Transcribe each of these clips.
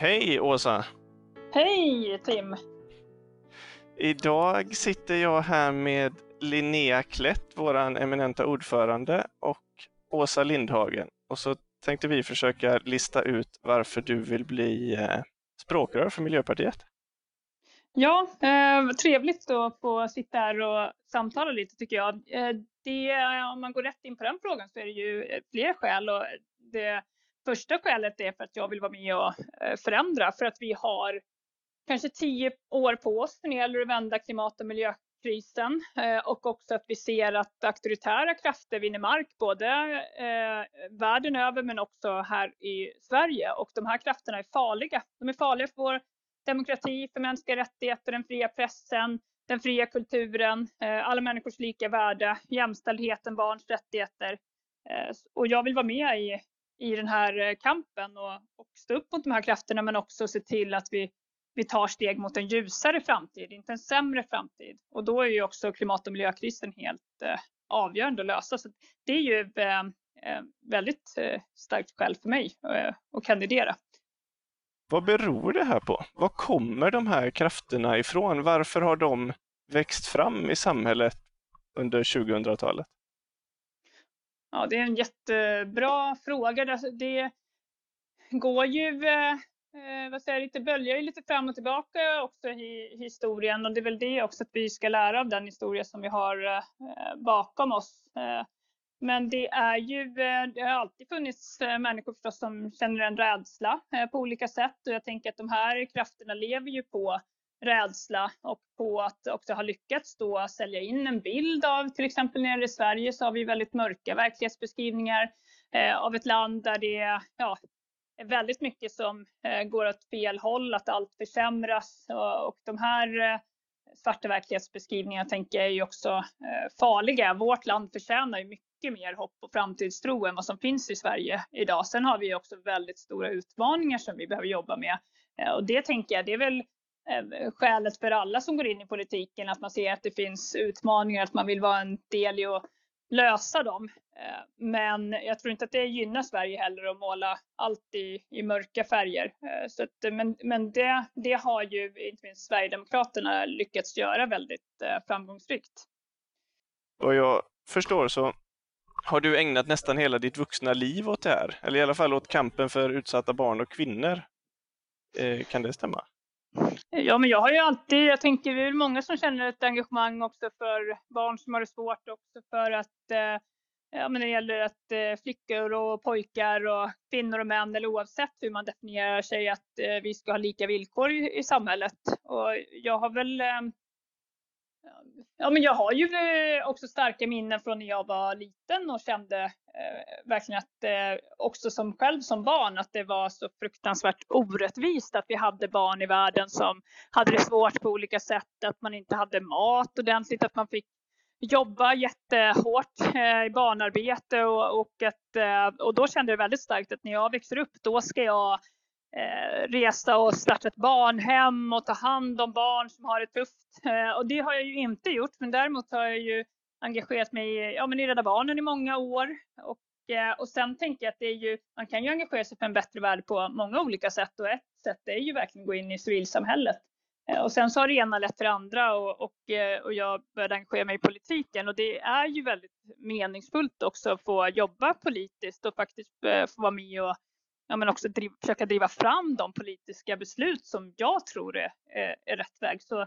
Hej Åsa! Hej Tim! Idag sitter jag här med Linnea Klätt, vår eminenta ordförande, och Åsa Lindhagen. Och så tänkte vi försöka lista ut varför du vill bli eh, språkrör för Miljöpartiet. Ja, eh, trevligt att få sitta här och samtala lite tycker jag. Eh, det, om man går rätt in på den frågan så är det ju fler skäl. Och det första skälet är för att jag vill vara med och eh, förändra, för att vi har kanske tio år på oss när det gäller att vända klimat och miljökrisen eh, och också att vi ser att auktoritära krafter vinner mark både eh, världen över men också här i Sverige och de här krafterna är farliga. De är farliga för vår demokrati, för mänskliga rättigheter, den fria pressen, den fria kulturen, alla människors lika värde, jämställdheten, barns rättigheter. Och jag vill vara med i, i den här eh, kampen och, och stå upp mot de här krafterna men också se till att vi, vi tar steg mot en ljusare framtid, inte en sämre framtid. Och då är ju också klimat och miljökrisen helt eh, avgörande att lösa. Så det är ju eh, eh väldigt eh, starkt skäl för mig eh, att kandidera. Vad beror det här på? Var kommer de här krafterna ifrån? Varför har de växt fram i samhället under 2000-talet? Ja, det är en jättebra fråga. Det alltså, går ju, eh, eh, vad säger jag, lite böljar ju lite fram och tillbaka också i historien och det är väl det också att vi ska lära av den historia som vi har eh, bakom oss. Eh, men det är ju, eh, det har alltid funnits eh, människor förstås som känner en rädsla på olika sätt och jag tänker att de här krafterna lever ju på rädsla och på att också ha lyckats då sälja in en bild av, till exempel nere i Sverige så har vi väldigt mörka verklighetsbeskrivningar eh, av ett land där det ja, är väldigt mycket som eh, går åt fel håll, att allt försämras och de här eh, svarta verklighetsbeskrivningarna tänker jag är ju också farliga. Vårt land förtjänar ju mycket mer hopp och framtidstro än vad som finns i Sverige idag. Sen har vi också väldigt stora utmaningar som vi behöver jobba med. Eh, och det tänker jag, det är väl Eh, skälet för alla som går in i politiken, att man ser att det finns utmaningar, att man vill vara en del i att lösa dem. Eh, men jag tror inte att det gynnar Sverige heller att måla allt i, i mörka färger. Eh, så att, men men det, det har ju inte minst Sverigedemokraterna lyckats göra väldigt framgångsrikt. Vad jag förstår så har du ägnat nästan hela ditt vuxna liv åt det här? Eller i alla fall åt kampen för utsatta barn och kvinnor? Kan det stämma? Ja, men jag har ju alltid, jag tänker vi är många som känner ett engagemang också för barn som har det svårt, också för att eh, ja, men det gäller att eh, flickor och pojkar och kvinnor och män, eller oavsett hur man definierar sig, att eh, vi ska ha lika villkor i, i samhället. Och jag har väl eh, Ja, men jag har ju eh, också starka minnen från när jag var liten och kände eh, verkligen att eh, också som själv som barn att det var så fruktansvärt orättvist att vi hade barn i världen som hade det svårt på olika sätt, att man inte hade mat ordentligt, att man fick jobba jättehårt eh, i barnarbete och, och, att, eh, och då kände jag väldigt starkt att när jag växer upp då ska jag Eh, resa och starta ett barnhem och ta hand om barn som har det tufft. Eh, och det har jag ju inte gjort, men däremot har jag ju engagerat mig i, ja, men i Rädda Barnen i många år. Och, eh, och sen tänker jag att det är ju, man kan ju engagera sig för en bättre värld på många olika sätt och ett sätt är ju verkligen att gå in i civilsamhället. Eh, och sen så har det ena lett till det andra och, och, eh, och jag började engagera mig i politiken och det är ju väldigt meningsfullt också att få jobba politiskt och faktiskt få vara med och ja, men också driv, försöka driva fram de politiska beslut som jag tror är, är, är rätt väg. Så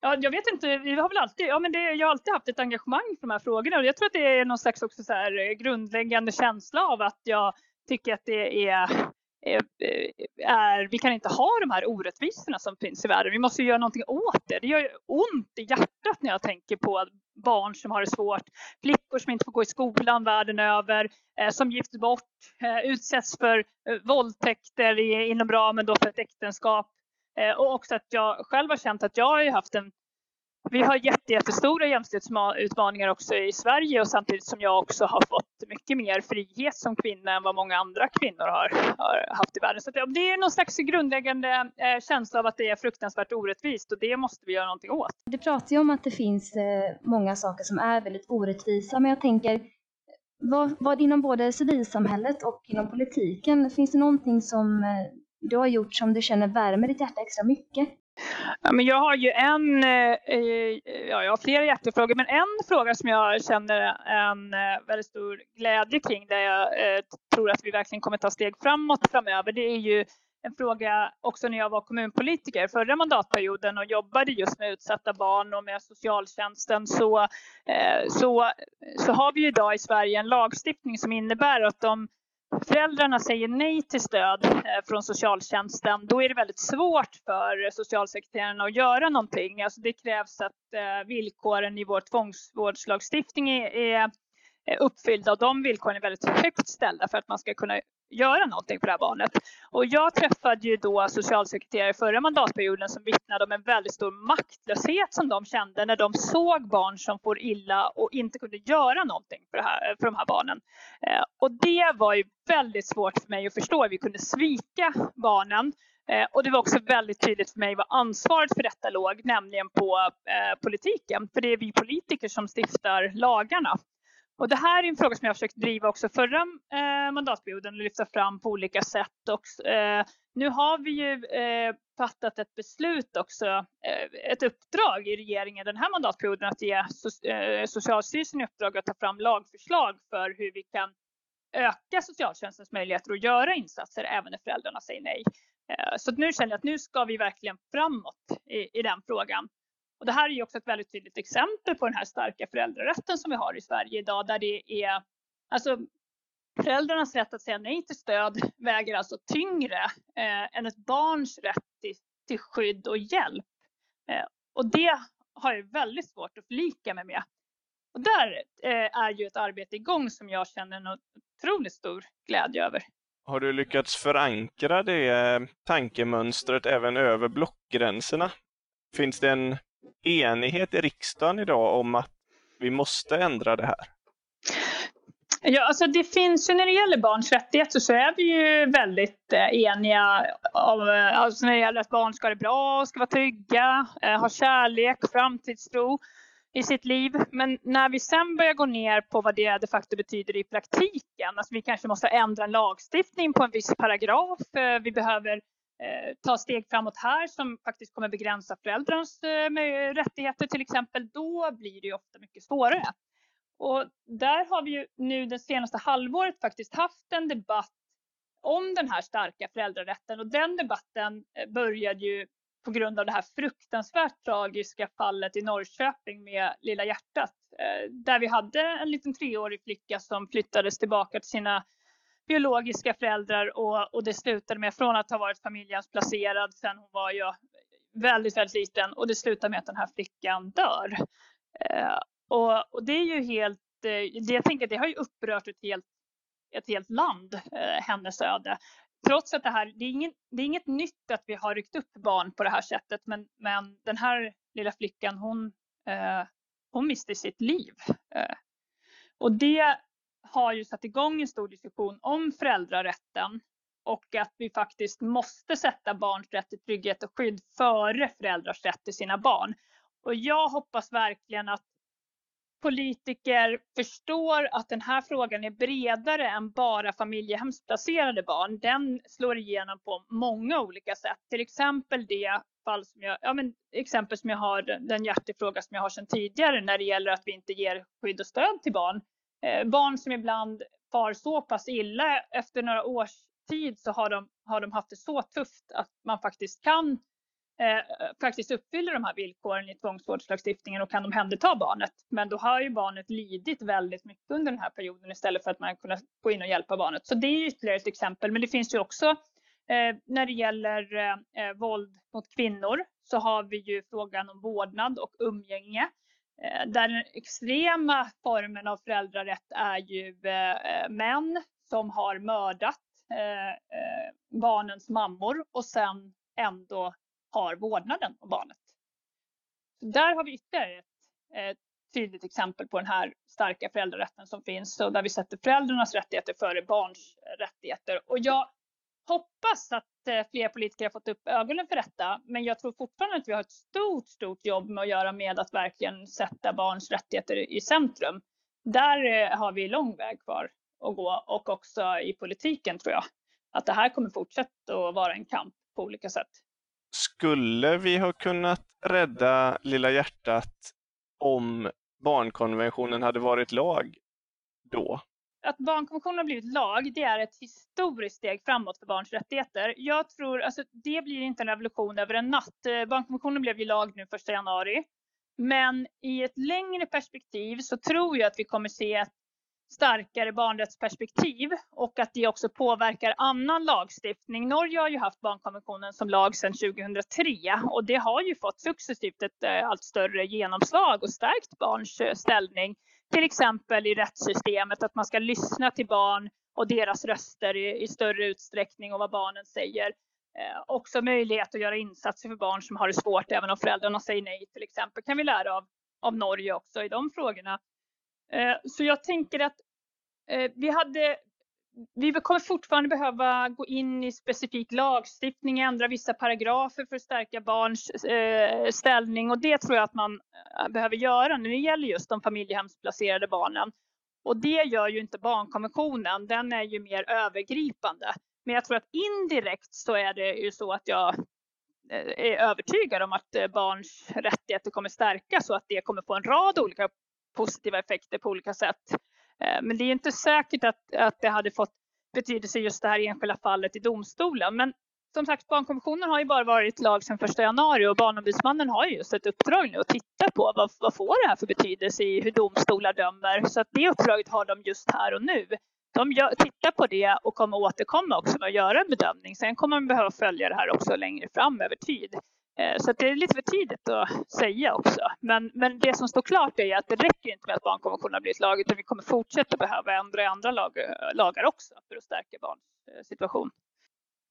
ja, jag vet inte, vi har väl alltid, ja, men det, jag har alltid haft ett engagemang för de här frågorna och jag tror att det är någon slags också så här grundläggande känsla av att jag tycker att det är Eh, är, vi kan inte ha de här orättvisorna som finns i världen. Vi måste göra någonting åt det. Det gör ont i hjärtat när jag tänker på barn som har det svårt, flickor som inte får gå i skolan världen över, eh, som gifts bort, eh, utsätts för eh, våldtäkter inom ramen då för ett äktenskap. Och också att jag själv har känt att jag har haft en vi har jättestora jämställdhetsutmaningar också i Sverige och samtidigt som jag också har fått mycket mer frihet som kvinna än vad många andra kvinnor har, har haft i världen. Så det är någon slags grundläggande eh, känsla av att det är fruktansvärt orättvist och det måste vi göra någonting åt. Du pratar ju om att det finns eh, många saker som är väldigt orättvisa, men jag tänker vad, vad inom både civilsamhället och inom politiken, finns det någonting som eh, du har gjort som du känner värmer ditt hjärta extra mycket? Ja, men jag har ju en, eh, eh, ja, jag har flera hjärtefrågor, men en fråga som jag känner en eh, väldigt stor glädje kring, där jag eh, tror att vi verkligen kommer ta steg framåt framöver, det är ju en fråga också när jag var kommunpolitiker. Förra mandatperioden och jobbade just med utsatta barn och med socialtjänsten så, eh, så, så har vi idag i Sverige en lagstiftning som innebär att de föräldrarna säger nej till stöd eh, från socialtjänsten, då är det väldigt svårt för socialsekreterarna att göra någonting. Alltså det krävs att eh, villkoren i vår tvångsvårdslagstiftning är uppfyllda och de villkoren är väldigt högt ställda för att man ska kunna göra någonting för det här barnet. Och jag träffade ju då socialsekreterare förra mandatperioden som vittnade om en väldigt stor maktlöshet som de kände när de såg barn som får illa och inte kunde göra någonting för, här, för de här barnen. Eh, och det var ju väldigt svårt för mig att förstå. Vi kunde svika barnen eh, och det var också väldigt tydligt för mig var ansvaret för detta låg, nämligen på eh, politiken. För det är vi politiker som stiftar lagarna. Och det här är en fråga som jag försökt driva också förra eh, mandatperioden och lyfta fram på olika sätt. Och, eh, nu har vi ju eh, fattat ett beslut också, eh, ett uppdrag i regeringen den här mandatperioden att ge so eh, Socialstyrelsen i uppdrag att ta fram lagförslag för hur vi kan öka socialtjänstens möjligheter att göra insatser även när föräldrarna säger nej. Eh, så nu känner jag att nu ska vi verkligen framåt i, i den frågan. Och det här är ju också ett väldigt tydligt exempel på den här starka föräldrarätten som vi har i Sverige idag där det är alltså föräldrarnas rätt att säga nej till stöd väger alltså tyngre eh, än ett barns rätt till, till skydd och hjälp. Eh, och det har jag väldigt svårt att förlika mig med. Och där eh, är ju ett arbete igång som jag känner en otroligt stor glädje över. Har du lyckats förankra det eh, tankemönstret även över blockgränserna? Finns det en enighet i riksdagen idag om att vi måste ändra det här? Ja, alltså det finns ju när det gäller barns rättigheter så är vi ju väldigt eh, eniga om, eh, alltså när det gäller att barn ska ha det bra, ska vara trygga, eh, ha kärlek, framtidstro i sitt liv. Men när vi sen börjar gå ner på vad det de facto betyder i praktiken, alltså vi kanske måste ändra en lagstiftning på en viss paragraf, vi behöver Eh, ta steg framåt här som faktiskt kommer begränsa föräldrarnas eh, rättigheter till exempel, då blir det ju ofta mycket svårare. Och där har vi ju nu det senaste halvåret faktiskt haft en debatt om den här starka föräldrarätten och den debatten eh, började ju på grund av det här fruktansvärt tragiska fallet i Norrköping med Lilla hjärtat. Där vi hade en liten treårig flicka som flyttades tillbaka till sina biologiska föräldrar och, och det slutade med, från att ha varit familjehemsplacerad sen hon var ju väldigt, väldigt liten och det slutade med att den här flickan dör. Eh, och, och, det är ju helt, eh, det, jag tänker det har ju upprört ett helt, ett helt land, eh, hennes öde. Trots att det här, det är, ingen, det är inget nytt att vi har ryckt upp barn på det här sättet, men, men den här lilla flickan, hon, eh, hon miste sitt liv. Eh, och det har ju satt igång en stor diskussion om föräldrarätten och att vi faktiskt måste sätta barns rätt till trygghet och skydd före föräldrars rätt till sina barn. Och jag hoppas verkligen att politiker förstår att den här frågan är bredare än bara familjehemsplacerade barn. Den slår igenom på många olika sätt. Till exempel det fall som jag, ja men exempel som jag har, den hjärtefråga som jag har sedan tidigare när det gäller att vi inte ger skydd och stöd till barn Eh, barn som ibland far så pass illa efter några års tid så har de, har de haft det så tufft att man faktiskt kan eh, faktiskt uppfylla de här villkoren i tvångsvårdslagstiftningen och kan omhänderta barnet. Men då har ju barnet lidit väldigt mycket under den här perioden istället för att man kunnat gå in och hjälpa barnet. Så det är ytterligare ett exempel. Men det finns ju också eh, när det gäller eh, våld mot kvinnor så har vi ju frågan om vårdnad och umgänge. Där den extrema formen av föräldrarätt är ju eh, män som har mördat eh, barnens mammor och sen ändå har vårdnaden om barnet. Där har vi ytterligare ett tydligt exempel på den här starka föräldrarätten som finns och där vi sätter föräldrarnas rättigheter före barns rättigheter. Och jag hoppas att eh, fler politiker har fått upp ögonen för detta. Men jag tror fortfarande att vi har ett stort, stort jobb med att göra med att verkligen sätta barns rättigheter i centrum. Där eh, har vi lång väg kvar att gå och också i politiken tror jag. att det här kommer fortsätta att vara en kamp på olika sätt. Skulle vi ha kunnat rädda Lilla hjärtat om barnkonventionen hade varit lag då? Att barnkonventionen har blivit lag, det är ett historiskt steg framåt för barns rättigheter. Jag tror, alltså det blir inte en revolution över en natt. Eh, barnkonventionen blev ju lag nu 1 januari. Men i ett längre perspektiv så tror jag att vi kommer se ett starkare barnrättsperspektiv och att det också påverkar annan lagstiftning. Norge har ju haft barnkonventionen som lag sedan 2003 och det har ju fått successivt ett eh, allt större genomslag och stärkt barns eh, ställning. Till exempel i rättssystemet, att man ska lyssna till barn och deras röster i, i större utsträckning och vad barnen säger. Eh, också möjlighet att göra insatser för barn som har det svårt även om föräldrarna säger nej till exempel kan vi lära av, av Norge också i de frågorna. Eh, så jag tänker att eh, vi hade vi kommer fortfarande behöva gå in i specifik lagstiftning, ändra vissa paragrafer för att stärka barns eh, ställning och det tror jag att man eh, behöver göra när det gäller just de familjehemsplacerade barnen. Och det gör ju inte barnkonventionen, den är ju mer övergripande. Men jag tror att indirekt så är det ju så att jag eh, är övertygad om att eh, barns rättigheter kommer stärkas och att det kommer få en rad olika positiva effekter på olika sätt. Eh, men det är inte säkert att, att det hade fått betydelse just det här enskilda fallet i domstolen. Men som sagt, barnkonventionen har ju bara varit lag sedan 1 januari och Barnombudsmannen har ju just ett uppdrag nu att titta på vad, vad får det här för betydelse i hur domstolar dömer. Så att det uppdraget har de just här och nu. De gör, tittar på det och kommer återkomma också med att göra en bedömning. Sen kommer man behöva följa det här också längre fram över tid. Eh, så det är lite för tidigt att säga också. Men, men det som står klart är att det räcker inte med att barnkonventionen har blivit lag utan vi kommer fortsätta behöva ändra i andra lag, lagar också för att stärka barns eh, situation.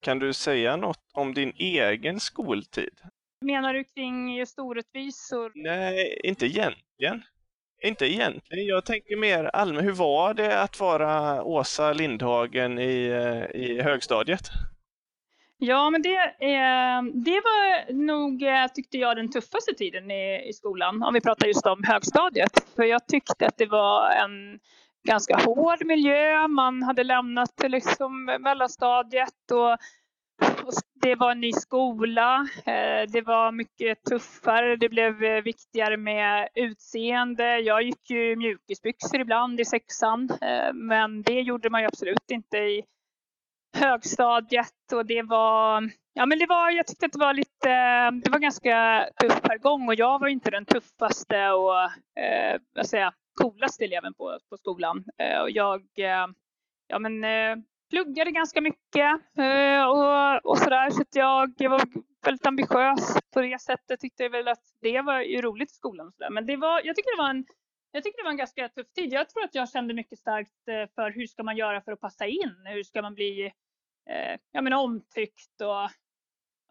Kan du säga något om din egen skoltid? Menar du kring just orättvisor? Nej, inte egentligen. Inte egentligen. Jag tänker mer allmänt. Hur var det att vara Åsa Lindhagen i, eh, i högstadiet? Ja, men det, eh, det var nog, eh, tyckte jag, den tuffaste tiden i, i skolan. Om vi pratar just om högstadiet. För jag tyckte att det var en ganska hård miljö. Man hade lämnat liksom mellanstadiet och, och det var en ny skola. Eh, det var mycket tuffare. Det blev eh, viktigare med utseende. Jag gick ju mjukisbyxor ibland i sexan, eh, men det gjorde man ju absolut inte i högstadiet och det var, ja men det var, jag tyckte att det var lite, det var ganska tuff per gång och jag var inte den tuffaste och eh, vad säger, coolaste eleven på, på skolan. Eh, och jag, eh, ja men eh, pluggade ganska mycket eh, och, och sådär så att jag, jag var väldigt ambitiös på det sättet. Tyckte jag väl att det var ju roligt i skolan och sådär. Men det var, jag tycker det var en jag tycker det var en ganska tuff tid. Jag tror att jag kände mycket starkt eh, för hur ska man göra för att passa in? Hur ska man bli Eh, ja, men omtyckt och,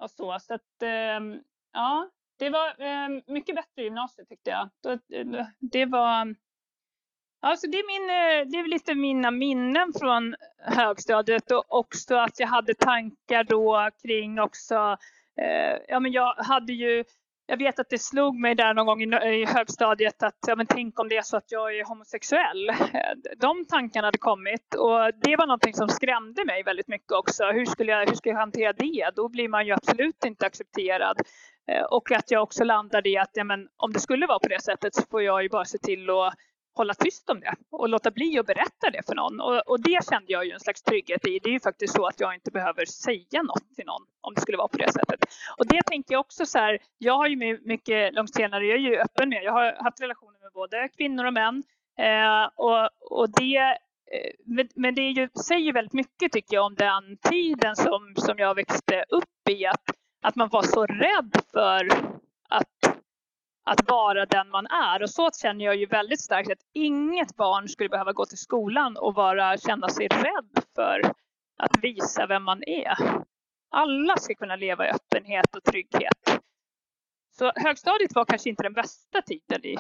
och så. Så att, eh, ja, det var eh, mycket bättre i gymnasiet tyckte jag. Eh, det var Alltså det, är min, eh, det är lite mina minnen från högstadiet och också att jag hade tankar då kring också, eh, ja men jag hade ju jag vet att det slog mig där någon gång i, högstadiet att ja, men tänk om det är så att jag är homosexuell. Eh, de tankarna hade kommit och det var någonting som skrämde mig väldigt mycket också. Hur skulle jag, hur skulle jag hantera det? Då blir man ju absolut inte accepterad. Eh, och att jag också landade i att ja, men, om det skulle vara på det sättet så får jag ju bara se till att hålla tyst om det och låta bli att berätta det för någon. Och, och, det kände jag ju en slags trygghet i. Det är ju faktiskt så att jag inte behöver säga något till någon om det skulle vara på det sättet. Och det tänker jag också så här, jag har ju mycket långt senare, jag är ju öppen med, jag har haft relationer med både kvinnor och män. Eh, och, och det, eh, men det är ju, säger väldigt mycket tycker jag om den tiden som, som jag växte upp i. Att, att man var så rädd för att vara den man är. Och så känner jag ju väldigt starkt att inget barn skulle behöva gå till skolan och vara, känna sig rädd för att visa vem man är. Alla ska kunna leva i öppenhet och trygghet. Så högstadiet var kanske inte den bästa tiden i,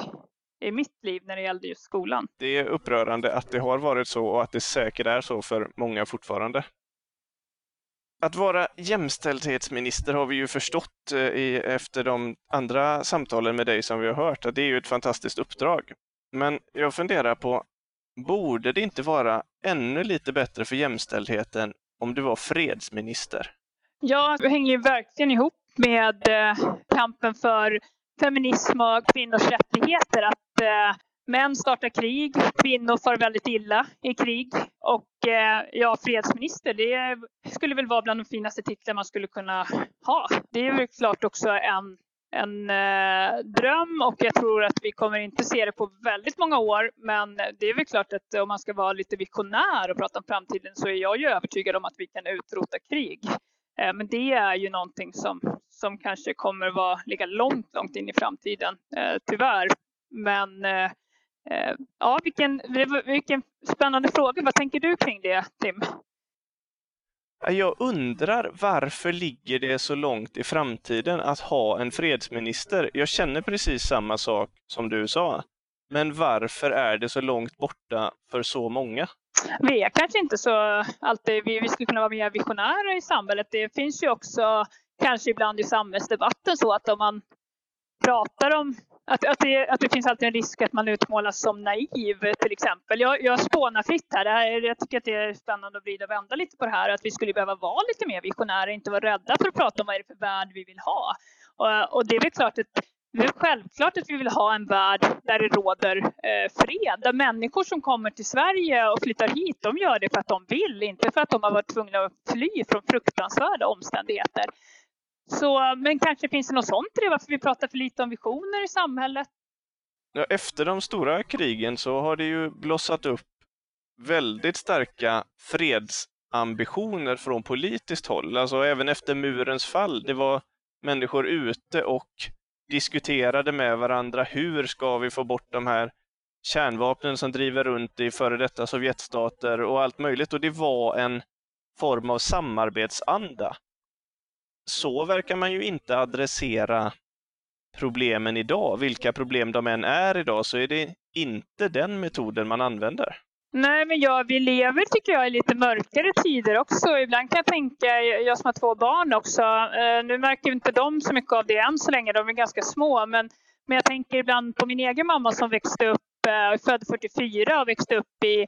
i mitt liv när det gällde just skolan. Det är upprörande att det har varit så och att det säkert är så för många fortfarande. Att vara jämställdhetsminister har vi ju förstått eh, i, efter de andra samtalen med dig som vi har hört, att det är ju ett fantastiskt uppdrag. Men jag funderar på, borde det inte vara ännu lite bättre för jämställdheten om du var fredsminister? Ja, det hänger ju verkligen ihop med eh, kampen för feminism och kvinnors rättigheter. Att eh, män startar krig, kvinnor far väldigt illa i krig och eh, ja, fredsminister, det skulle väl vara bland de finaste titlar man skulle kunna ha. Det är väl klart också en en eh, dröm och jag tror att vi kommer inte se det på väldigt många år. Men det är väl klart att om man ska vara lite visionär och prata om framtiden så är jag ju övertygad om att vi kan utrota krig. Eh, men det är ju någonting som, som kanske kommer vara, ligga långt, långt in i framtiden, eh, tyvärr. Men eh, ja, vilken, vilken spännande fråga. Vad tänker du kring det, Tim? Jag undrar varför ligger det så långt i framtiden att ha en fredsminister? Jag känner precis samma sak som du sa. Men varför är det så långt borta för så många? Vi är kanske inte så alltid, vi, vi skulle kunna vara mer visionära i samhället. Det finns ju också kanske ibland i samhällsdebatten så att om man pratar om att, att, det, att det finns alltid en risk att man utmålas som naiv till exempel. Jag, jag spånar fritt här. här. Jag tycker att det är spännande att vrida och vända lite på det här. Att vi skulle behöva vara lite mer visionära, inte vara rädda för att prata om vad det är för värld vi vill ha. Och, och det är väl klart att det är självklart att vi vill ha en värld där det råder eh, fred. Där människor som kommer till Sverige och flyttar hit, de gör det för att de vill, inte för att de har varit tvungna att fly från fruktansvärda omständigheter. Så, men kanske finns det något sånt i det, varför vi pratar för lite om visioner i samhället? Ja, efter de stora krigen så har det ju blossat upp väldigt starka fredsambitioner från politiskt håll. Alltså även efter murens fall. Det var människor ute och diskuterade med varandra. Hur ska vi få bort de här kärnvapnen som driver runt i före detta Sovjetstater och allt möjligt. Och det var en form av samarbetsanda så verkar man ju inte adressera problemen idag. Vilka problem de än är idag så är det inte den metoden man använder. Nej, men ja, vi lever tycker jag i lite mörkare tider också. Ibland kan jag tänka, jag som har två barn också, eh, nu märker inte de så mycket av det än så länge, de är ganska små, men, men jag tänker ibland på min egen mamma som växte upp, eh, född 44 och växte upp i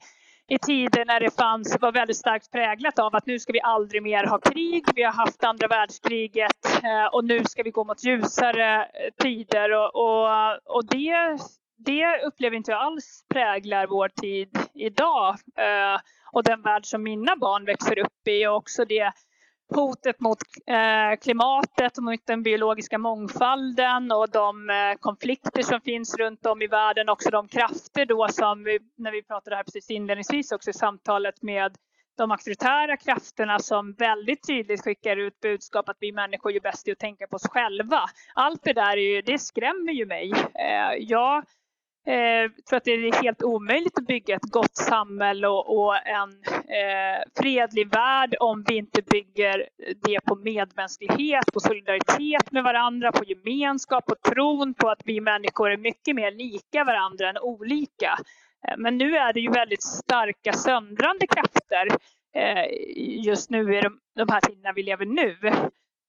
i tider när det fanns, var väldigt starkt präglat av att nu ska vi aldrig mer ha krig. Vi har haft andra världskriget eh, och nu ska vi gå mot ljusare eh, tider. Och, och, och det, det upplever inte jag alls präglar vår tid idag. Eh, och den värld som mina barn växer upp i och också det hotet mot eh, klimatet och mot den biologiska mångfalden och de eh, konflikter som finns runt om i världen. Också de krafter då som vi, när vi pratade här precis inledningsvis också i samtalet med de auktoritära krafterna som väldigt tydligt skickar ut budskap att vi människor gör bäst i att tänka på oss själva. Allt det där är ju, det skrämmer ju mig. Eh, jag eh, tror att det är helt omöjligt att bygga ett gott samhälle och, och en eh, fredlig värld om vi inte bygger det på medmänsklighet, på solidaritet med varandra, på gemenskap, på tron på att vi människor är mycket mer lika varandra än olika. Eh, men nu är det ju väldigt starka söndrande krafter eh, just nu i de, de här tiderna vi lever nu.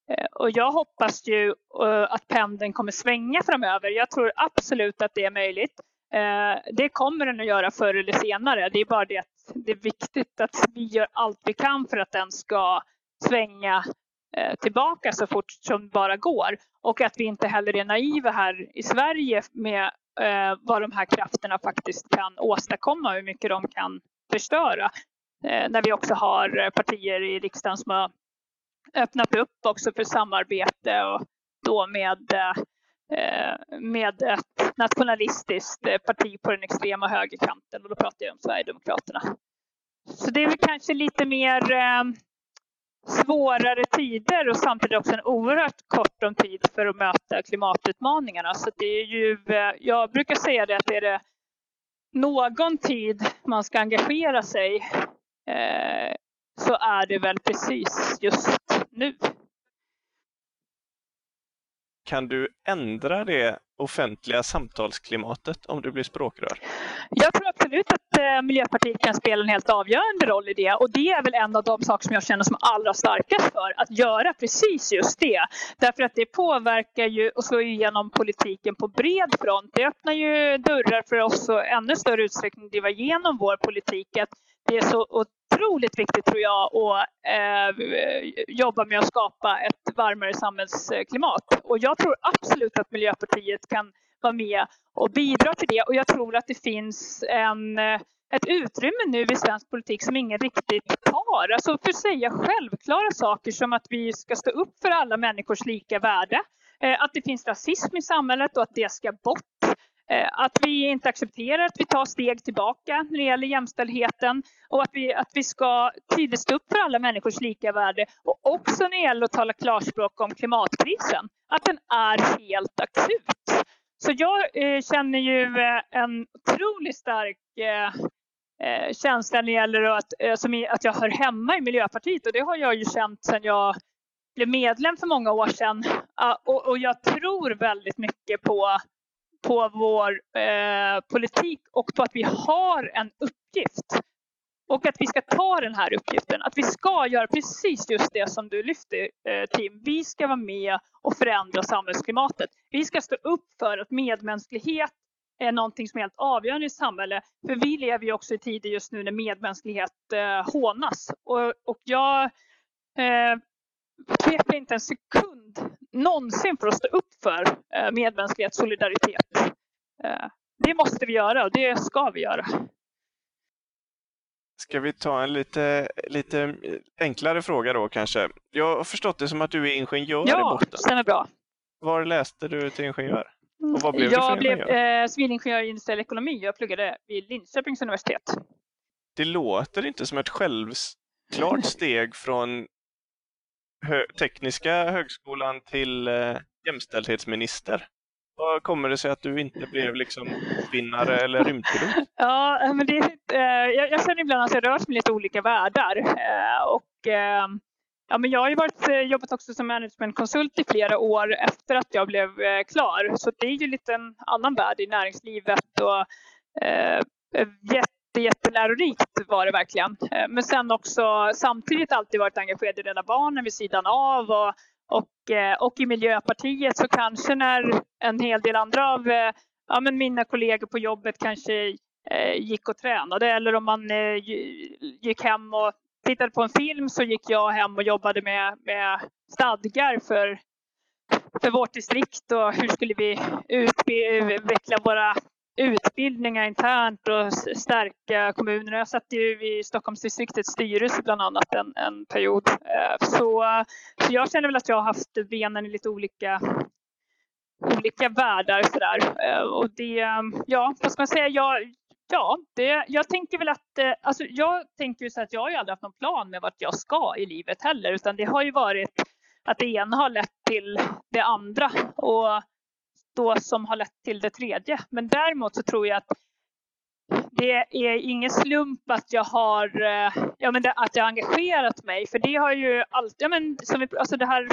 Eh, och jag hoppas ju eh, att pendeln kommer svänga framöver. Jag tror absolut att det är möjligt. Eh, det kommer den att göra förr eller senare. Det är bara det att det är viktigt att vi gör allt vi kan för att den ska svänga tillbaka så fort som bara går. Och att vi inte heller är naiva här i Sverige med vad de här krafterna faktiskt kan åstadkomma, hur mycket de kan förstöra. När vi också har partier i riksdagen som har öppnat upp också för samarbete och då med, eh, med ett nationalistiskt eh, parti på den extrema högerkanten och då pratar jag om Sverigedemokraterna. Så det är väl kanske lite mer eh, svårare tider och samtidigt också en oerhört kort om tid för att möta klimatutmaningarna. Så det är ju, jag brukar säga det att är det någon tid man ska engagera sig så är det väl precis just nu. Kan du ändra det offentliga samtalsklimatet om du blir språkrör? Jag tror absolut att eh, Miljöpartiet kan spela en helt avgörande roll i det och det är väl en av de saker som jag känner som allra starkast för att göra precis just det. Därför att det påverkar ju och slår igenom politiken på bred front. Det öppnar ju dörrar för oss att ännu större utsträckning driva igenom vår politik. Att det är så otroligt viktigt tror jag att eh, jobba med att skapa ett varmare samhällsklimat. Och jag tror absolut att Miljöpartiet kan vara med och bidra till det. Och jag tror att det finns en, eh, ett utrymme nu i svensk politik som ingen riktigt tar. Alltså för att säga självklara saker som att vi ska stå upp för alla människors lika värde. Eh, att det finns rasism i samhället och att det ska bort. Eh, att vi inte accepterar att vi tar steg tillbaka när det gäller jämställdheten och att vi, att vi ska tydligt stå upp för alla människors lika värde och också när det gäller att tala klarspråk om klimatkrisen, att den är helt akut. Så jag eh, känner ju eh, en otroligt stark eh, eh, känsla när det gäller att, som att jag hör hemma i Miljöpartiet och det har jag ju känt sedan jag blev medlem för många år sedan. Ah, och, och jag tror väldigt mycket på på vår eh, politik och på att vi har en uppgift. Och att vi ska ta den här uppgiften. Att vi ska göra precis just det som du lyfter eh, Tim. Vi ska vara med och förändra samhällsklimatet. Vi ska stå upp för att medmänsklighet är någonting som är helt avgörande i samhället. För vi lever ju också i tider just nu när medmänsklighet eh, hånas. Och, och jag eh, tvekar inte en sekund någonsin för att stå upp för eh, medmänsklighet, solidaritet. Eh, det måste vi göra och det ska vi göra. Ska vi ta en lite, lite enklare fråga då kanske? Jag har förstått det som att du är ingenjör ja, i botten. Ja, stämmer bra. Var läste du till ingenjör? Och vad blev jag du för blev eh, civilingenjör i industriell ekonomi. Jag pluggade vid Linköpings universitet. Det låter inte som ett självklart steg från hö Tekniska högskolan till eh, jämställdhetsminister. Vad kommer det sig att du inte blev liksom vinnare eller rymdpilot? Ja, men det, eh, jag, jag känner ibland att jag rör mig lite olika världar. Eh, och, eh, ja, men jag har ju varit, eh, jobbat också som managementkonsult i flera år efter att jag blev eh, klar. Så det är ju lite en annan värld i näringslivet. Och, eh, jätte, jättelärorikt var det verkligen. Eh, men sen också samtidigt alltid varit engagerad i Rädda Barnen vid sidan av. Och, och, eh, och i Miljöpartiet så kanske när en hel del andra av eh, ja, men mina kollegor på jobbet kanske eh, gick och tränade eller om man gick hem och tittade på en film så gick jag hem och jobbade med, med stadgar för, för vårt distrikt och hur skulle vi utveckla våra utbildningar internt och stärka kommunerna. Jag satt ju i Stockholmsdistriktets styrelse bland annat en, en period. Eh, så, så jag känner väl att jag har haft benen i lite olika olika världar sådär. Eh, och det, ja, vad ska man säga? Jag, ja, det, jag tänker väl att, eh, alltså jag tänker ju så att jag har ju aldrig haft någon plan med vart jag ska i livet heller, utan det har ju varit att det ena har lett till det andra. Och då som har lett till det tredje. Men däremot så tror jag att det är ingen slump att jag har eh, ja, men det, att jag engagerat mig. För det har ju alltid, ja, men, som vi, alltså det här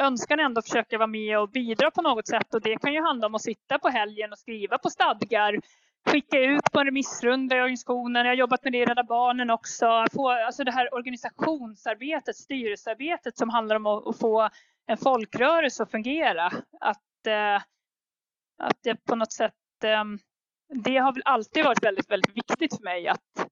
önskan ändå försöka vara med och bidra på något sätt. Och det kan ju handla om att sitta på helgen och skriva på stadgar, skicka ut på en remissrunda i organisationen. Jag har jobbat med det i Rädda Barnen också. Få, alltså det här organisationsarbetet, styrelsearbetet som handlar om att, att få en folkrörelse att fungera. Att, eh, att det på något sätt, ehm, det har väl alltid varit väldigt, väldigt viktigt för mig att,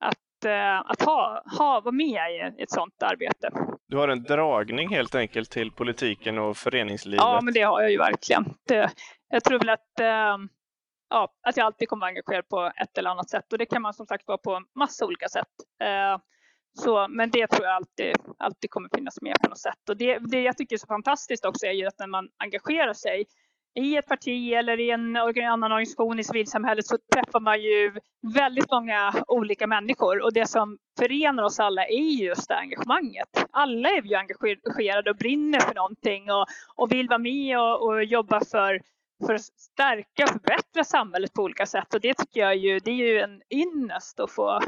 att, eh, att ha, ha, vara med i ett sådant arbete. Du har en dragning helt enkelt till politiken och föreningslivet? Ja, men det har jag ju verkligen. Det, jag tror väl att, ehm, ja, att jag alltid kommer vara engagerad på ett eller annat sätt och det kan man som sagt vara på massa olika sätt. Eh, så, men det tror jag alltid, alltid kommer finnas med på något sätt. Och det, det jag tycker är så fantastiskt också är ju att när man engagerar sig i ett parti eller i en annan organisation i civilsamhället så träffar man ju väldigt många olika människor och det som förenar oss alla är just det engagemanget. Alla är ju engagerade och brinner för någonting och, och vill vara med och, och jobba för, för att stärka och förbättra samhället på olika sätt och det tycker jag ju, det är ju en ynnest att få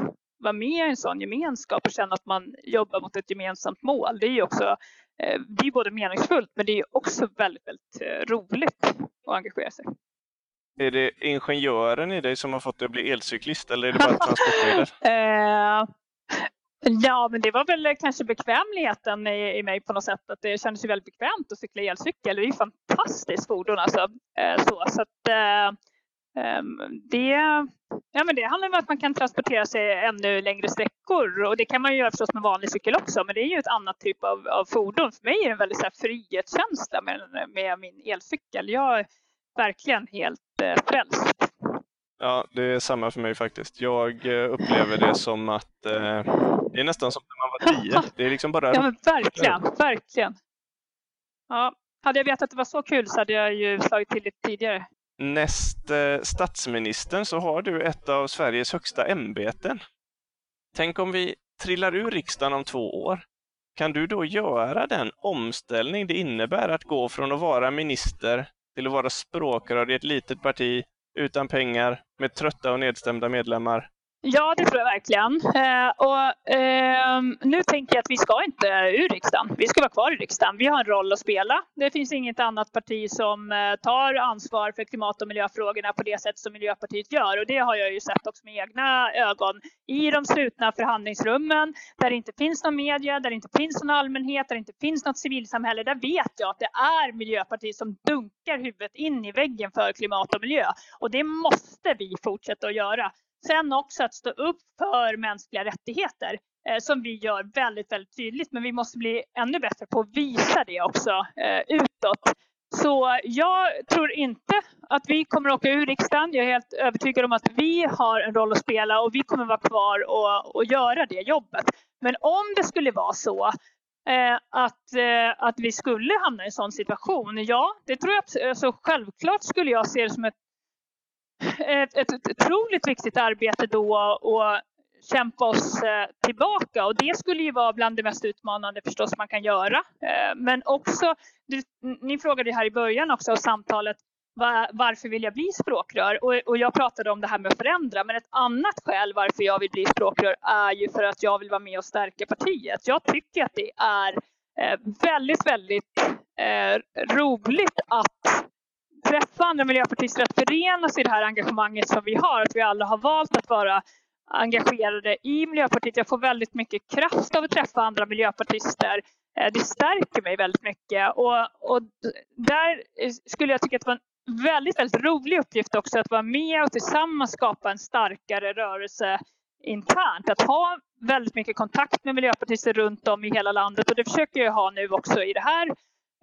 vara med i en sån gemenskap och känna att man jobbar mot ett gemensamt mål. Det är ju också Eh, det är både meningsfullt men det är också väldigt, väldigt eh, roligt att engagera sig. Är det ingenjören i dig som har fått dig att bli elcyklist eller är det bara transportmedel? Eh, ja, men det var väl kanske bekvämligheten i, i mig på något sätt. Att det kändes ju väldigt bekvämt att cykla elcykel. Det är ju fantastiskt fordon alltså. så, så att, ehm, det, Ja, men det handlar om att man kan transportera sig ännu längre sträckor och det kan man ju göra förstås med vanlig cykel också, men det är ju ett annat typ av, av fordon. För mig är det en väldigt så här, frihetskänsla med, med min elcykel. Jag är verkligen helt eh, frälst. Ja, det är samma för mig faktiskt. Jag eh, upplever det som att eh, det är nästan som när man var tio. Det är liksom bara... Ja, men verkligen, verkligen. Ja, hade jag vetat att det var så kul så hade jag ju slagit till lite tidigare. Näst eh, statsministern så har du ett av Sveriges högsta ämbeten. Tänk om vi trillar ur riksdagen om två år. Kan du då göra den omställning det innebär att gå från att vara minister till att vara språkrör i ett litet parti utan pengar med trötta och nedstämda medlemmar Ja, det tror jag verkligen. Eh, och, eh, nu tänker jag att vi ska inte ur riksdagen. Vi ska vara kvar i riksdagen. Vi har en roll att spela. Det finns inget annat parti som eh, tar ansvar för klimat och miljöfrågorna på det sätt som Miljöpartiet gör. Och det har jag ju sett också med egna ögon i de slutna förhandlingsrummen där det inte finns någon media, där det inte finns någon allmänhet, där det inte finns något civilsamhälle. Där vet jag att det är Miljöpartiet som dunkar huvudet in i väggen för klimat och miljö. Och det måste vi fortsätta att göra. Sen också att stå upp för mänskliga rättigheter eh, som vi gör väldigt, väldigt tydligt. Men vi måste bli ännu bättre på att visa det också eh, utåt. Så jag tror inte att vi kommer att åka ur riksdagen. Jag är helt övertygad om att vi har en roll att spela och vi kommer vara kvar och, och göra det jobbet. Men om det skulle vara så eh, att, eh, att vi skulle hamna i en sån situation, ja, det tror jag. Alltså, självklart skulle jag se det som ett ett, ett, otroligt viktigt arbete då att kämpa oss eh, tillbaka och det skulle ju vara bland det mest utmanande förstås man kan göra. Eh, men också, ni frågade här i början också av samtalet varför vill jag bli språkrör? Och, jag pratade om det här med att förändra, men ett annat skäl varför jag vill bli språkrör är ju för att jag vill vara med och stärka partiet. Jag tycker att det är eh, väldigt, väldigt roligt att träffa andra miljöpartister, att förenas i det här engagemanget som vi har. Att vi alla har valt att vara engagerade i Miljöpartiet. Jag får väldigt mycket kraft av att träffa andra miljöpartister. Eh, det stärker mig väldigt mycket och, och där skulle jag tycka att det var en väldigt, väldigt rolig uppgift också att vara med och tillsammans skapa en starkare rörelse internt. Att ha väldigt mycket kontakt med miljöpartister runt om i hela landet och det försöker jag ha nu också i det här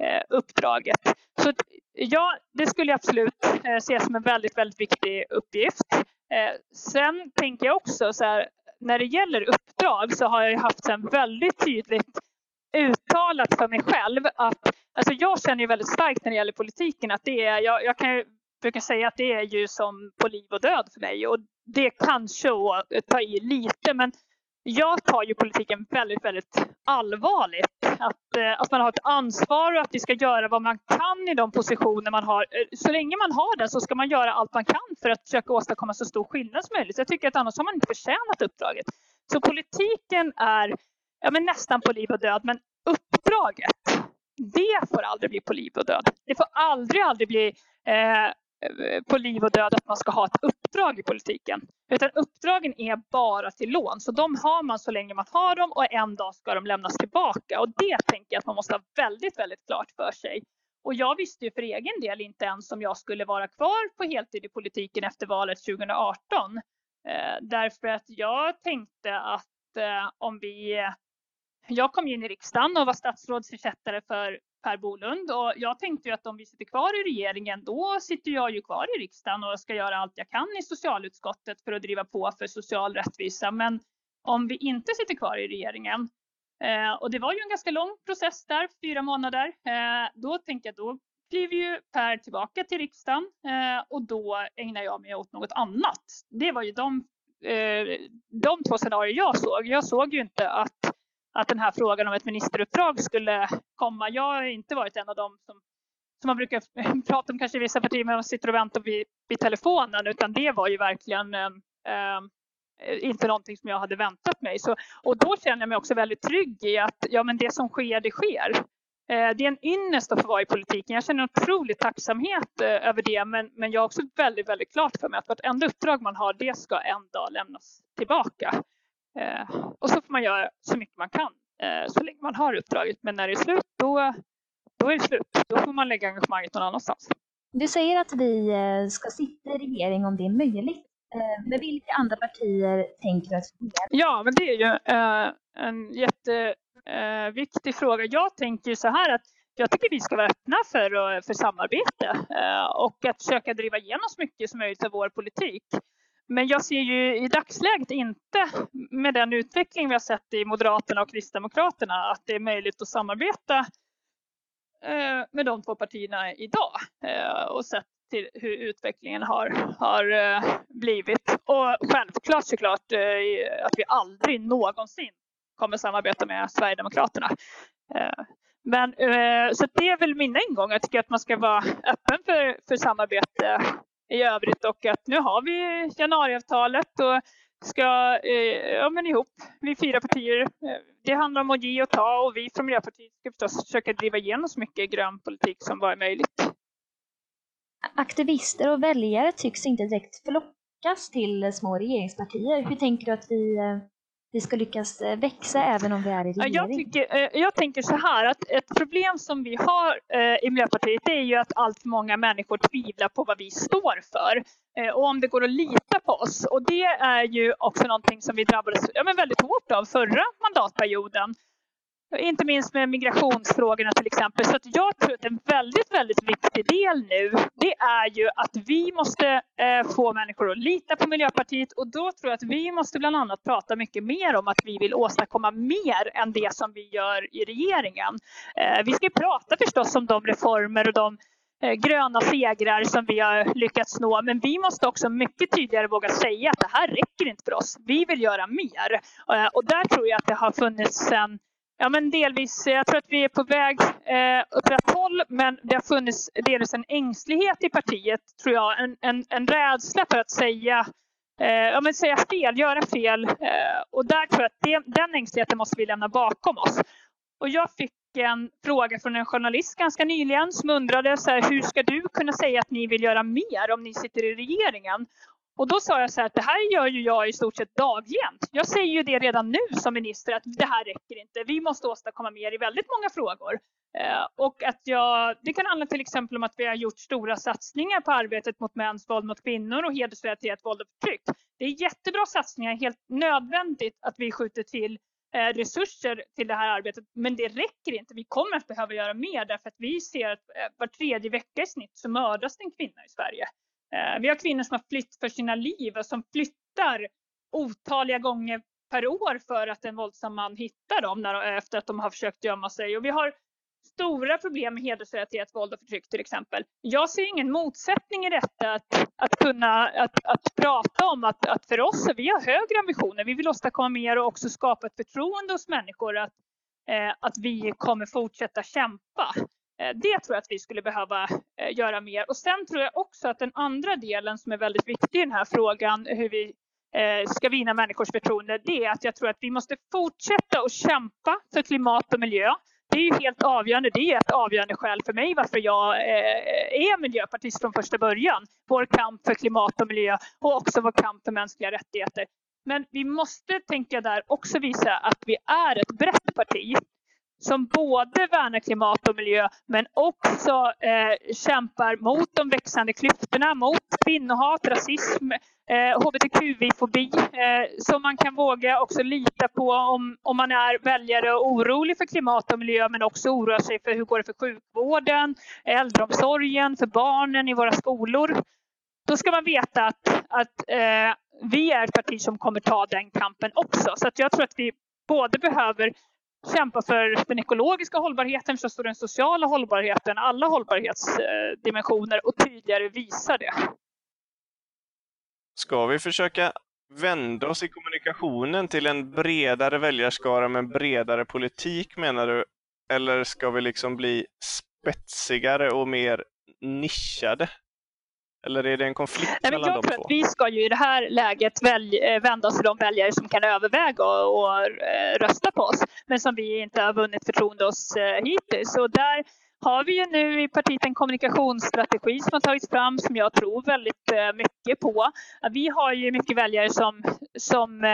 Eh, uppdraget. Så ja, det skulle jag absolut eh, se som en väldigt, väldigt viktig uppgift. Eh, sen tänker jag också så här, när det gäller uppdrag så har jag haft en väldigt tydligt uttalat för mig själv att alltså jag känner ju väldigt starkt när det gäller politiken att det är, jag, jag kan ju brukar säga att det är ju som på liv och död för mig och det kanske att ta i lite men jag tar ju politiken väldigt, väldigt allvarligt. Att, eh, att man har ett ansvar och att vi ska göra vad man kan i de positioner man har. Eh, så länge man har det så ska man göra allt man kan för att försöka åstadkomma så stor skillnad som möjligt. Så jag tycker att annars har man inte förtjänat uppdraget. Så politiken är ja, men nästan på liv och död, men uppdraget, det får aldrig bli på liv och död. Det får aldrig, aldrig bli Eh, Eh, på liv och död att man ska ha ett uppdrag i politiken. Utan uppdragen är bara till lån. Så de har man så länge man har dem och en dag ska de lämnas tillbaka. Och det tänker jag att man måste ha väldigt, väldigt klart för sig. Och jag visste ju för egen del inte ens om jag skulle vara kvar på heltid i politiken efter valet 2018. Eh, därför att jag tänkte att eh, om vi... Jag kom in i riksdagen och var statsrådsersättare för Per Bolund och jag tänkte ju att om vi sitter kvar i regeringen då sitter jag ju kvar i riksdagen och ska göra allt jag kan i socialutskottet för att driva på för social rättvisa. Men om vi inte sitter kvar i regeringen eh, och det var ju en ganska lång process där, fyra månader. Eh, då tänkte jag då kliver ju Per tillbaka till riksdagen eh, och då ägnar jag mig åt något annat. Det var ju de, eh, de två scenarier jag såg. Jag såg ju inte att att den här frågan om ett ministeruppdrag skulle komma. Jag har inte varit en av dem som, som man brukar prata om kanske i vissa partier, men man sitter och väntar vid, vid telefonen, utan det var ju verkligen eh, inte någonting som jag hade väntat mig. Så, och då känner jag mig också väldigt trygg i att ja, men det som sker, det sker. Eh, det är en ynnest att få vara i politiken. Jag känner en otrolig tacksamhet eh, över det, men, men jag har också väldigt, väldigt klart för mig att vartenda uppdrag man har, det ska en dag lämnas tillbaka. Eh, och så får man göra så mycket man kan eh, så länge man har uppdraget. Men när det är slut, då, då är det slut. Då får man lägga engagemanget någon annanstans. Du säger att vi eh, ska sitta i regering om det är möjligt. Men vilka andra partier tänker du att Ja, men det är ju en jätteviktig fråga. Jag tänker så här att jag tycker vi ska vara öppna för, för samarbete och att försöka driva igenom så mycket som möjligt av vår politik. Men jag ser ju i dagsläget inte med den utveckling vi har sett i Moderaterna och Kristdemokraterna att det är möjligt att samarbeta eh, med de två partierna idag eh, och sett till hur utvecklingen har, har eh, blivit. Och självklart såklart att vi aldrig någonsin kommer samarbeta med Sverigedemokraterna. Men, så det är väl min ingång. Jag tycker att man ska vara öppen för, för samarbete i övrigt och att nu har vi januariavtalet och ska eh, ja, men ihop, vi fyra partier. Eh, det handlar om att ge och ta och vi från Miljöpartiet ska förstås försöka driva igenom så mycket grön politik som bara är möjligt. Aktivister och väljare tycks inte direkt flockas till små regeringspartier. Hur tänker du att vi eh, vi ska lyckas eh, växa även om vi är i regering? Jag, tycker, eh, jag tänker så här att ett problem som vi har eh, i Miljöpartiet är ju att allt många människor tvivlar på vad vi står för och om det går att lita på oss. Och det är ju också någonting som vi drabbades ja, men väldigt hårt av förra mandatperioden. Inte minst med migrationsfrågorna till exempel. Så att jag tror att en väldigt, väldigt viktig del nu, det är ju att vi måste eh, få människor att lita på Miljöpartiet och då tror jag att vi måste bland annat prata mycket mer om att vi vill åstadkomma mer än det som vi gör i regeringen. Eh, vi ska prata förstås om de reformer och de eh, gröna segrar som vi har lyckats nå. Men vi måste också mycket tydligare våga säga att det här räcker inte för oss. Vi vill göra mer. Eh, och där tror jag att det har funnits en Ja, men delvis. Jag tror att vi är på väg eh, åt rätt håll, men det har funnits delvis en ängslighet i partiet, tror jag. En, en, en rädsla för att säga, eh, ja, men säga fel, göra fel. Eh, och där tror jag att det, den ängsligheten måste vi lämna bakom oss. Och jag fick en fråga från en journalist ganska nyligen som undrade så här, hur ska du kunna säga att ni vill göra mer om ni sitter i regeringen? Och då sa jag så här att det här gör ju jag i stort sett dagligen. Jag säger ju det redan nu som minister att det här räcker inte. Vi måste åstadkomma mer i väldigt många frågor. Eh, och att jag, det kan handla till exempel om att vi har gjort stora satsningar på arbetet mot mäns våld mot kvinnor och hedersrelaterat våld och förtryck. Det är jättebra satsningar, helt nödvändigt att vi skjuter till eh, resurser till det här arbetet. Men det räcker inte. Vi kommer att behöva göra mer därför att vi ser att eh, var tredje vecka i snitt så mördas en kvinna i Sverige. Eh, vi har kvinnor som har flytt för sina liv och som flyttar otaliga gånger per år för att en våldsam man hittar dem när, efter att de har försökt gömma sig. Och vi har stora problem med hedersrelaterat våld och förtryck till exempel. Jag ser ingen motsättning i detta att, att kunna att, att prata om att, att för oss, vi har högre ambitioner. Vi vill åstadkomma mer och också skapa ett förtroende hos människor att, eh, att vi kommer fortsätta kämpa. Eh, det tror jag att vi skulle behöva eh, göra mer. Och sen tror jag också att den andra delen som är väldigt viktig i den här frågan, hur vi eh, ska vinna människors förtroende, det är att jag tror att vi måste fortsätta att kämpa för klimat och miljö. Det är ju helt avgörande. Det är ett avgörande skäl för mig varför jag är miljöpartist från första början. Vår kamp för klimat och miljö och också vår kamp för mänskliga rättigheter. Men vi måste, tänka där, också visa att vi är ett brett parti som både värnar klimat och miljö men också eh, kämpar mot de växande klyftorna, mot kvinnohat, rasism, eh, hbtqi-fobi. Eh, som man kan våga också lita på om, om man är väljare och orolig för klimat och miljö men också oroar sig för hur går det för sjukvården, äldreomsorgen, för barnen i våra skolor. Då ska man veta att, att eh, vi är ett parti som kommer ta den kampen också. Så att jag tror att vi både behöver kämpa för den ekologiska hållbarheten, förstås och den sociala hållbarheten, alla hållbarhetsdimensioner och tydligare visa det. Ska vi försöka vända oss i kommunikationen till en bredare väljarskara med en bredare politik menar du? Eller ska vi liksom bli spetsigare och mer nischade? Eller är det en konflikt Nej, mellan jag de tror två? Att vi ska ju i det här läget välj, eh, vända oss till de väljare som kan överväga och, och eh, rösta på oss. Men som vi inte har vunnit förtroende hos eh, hittills. Och där har vi ju nu i partiet en kommunikationsstrategi som har tagits fram som jag tror väldigt mycket på. Vi har ju mycket väljare som, som,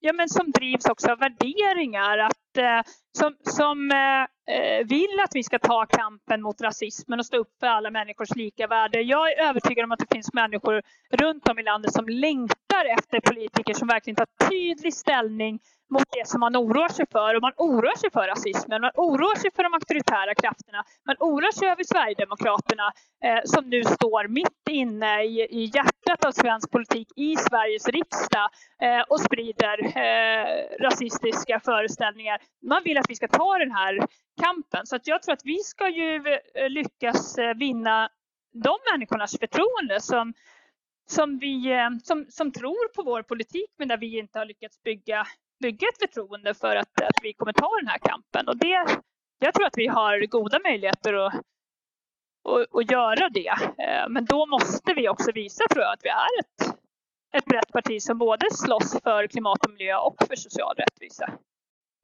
ja, men som drivs också av värderingar. Att eh, som, som eh, eh, vill att vi ska ta kampen mot rasismen och stå upp för alla människors lika värde. Jag är övertygad om att det finns människor runt om i landet som längtar efter politiker som verkligen tar tydlig ställning mot det som man oroar sig för. Och man oroar sig för rasismen, man oroar sig för de auktoritära krafterna, man oroar sig över Sverigedemokraterna eh, som nu står mitt inne i, i hjärtat av svensk politik i Sveriges riksdag eh, och sprider eh, rasistiska föreställningar. Man vill att vi ska ta den här kampen. Så att jag tror att vi ska ju eh, lyckas eh, vinna de människornas förtroende som som, vi, eh, som, som tror på vår politik men där vi inte har lyckats bygga bygga ett förtroende för att, att vi kommer ta den här kampen. Och det, jag tror att vi har goda möjligheter att, att, att göra det. Eh, men då måste vi också visa tror jag, att vi är ett, ett brett parti som både slåss för klimat och miljö och för social rättvisa.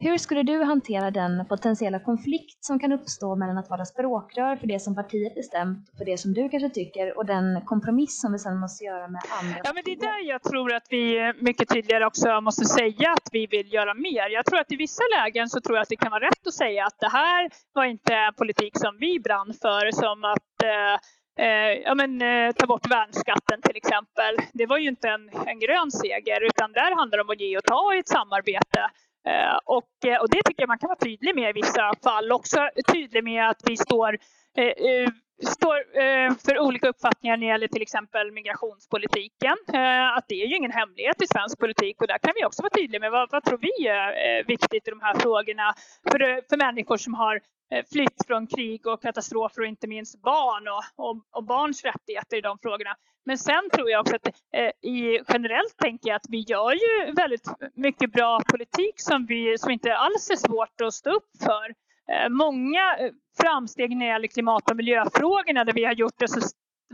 Hur skulle du hantera den potentiella konflikt som kan uppstå mellan att vara språkrör för det som partiet bestämt, för det som du kanske tycker, och den kompromiss som vi sedan måste göra med andra Ja, men det är där jag tror att vi mycket tydligare också måste säga att vi vill göra mer. Jag tror att i vissa lägen så tror jag att det kan vara rätt att säga att det här var inte politik som vi brann för, som att eh, Eh, ja, men, eh, ta bort värnskatten till exempel. Det var ju inte en, en grön seger utan där handlar det om att ge och ta i ett samarbete. Eh, och, eh, och det tycker jag man kan vara tydlig med i vissa fall. Också tydlig med att vi står, Eh, eh, står eh, för olika uppfattningar när det gäller till exempel migrationspolitiken. Eh, att det är ju ingen hemlighet i svensk politik och där kan vi också vara tydliga med vad, vad tror vi är viktigt i de här frågorna för, för människor som har flytt från krig och katastrofer och inte minst barn och, och, och barns rättigheter i de frågorna. Men sen tror jag också att eh, i, generellt tänker jag att vi gör ju väldigt mycket bra politik som, vi, som inte alls är svårt att stå upp för. Eh, många framsteg när det gäller klimat och miljöfrågorna där vi har gjort det så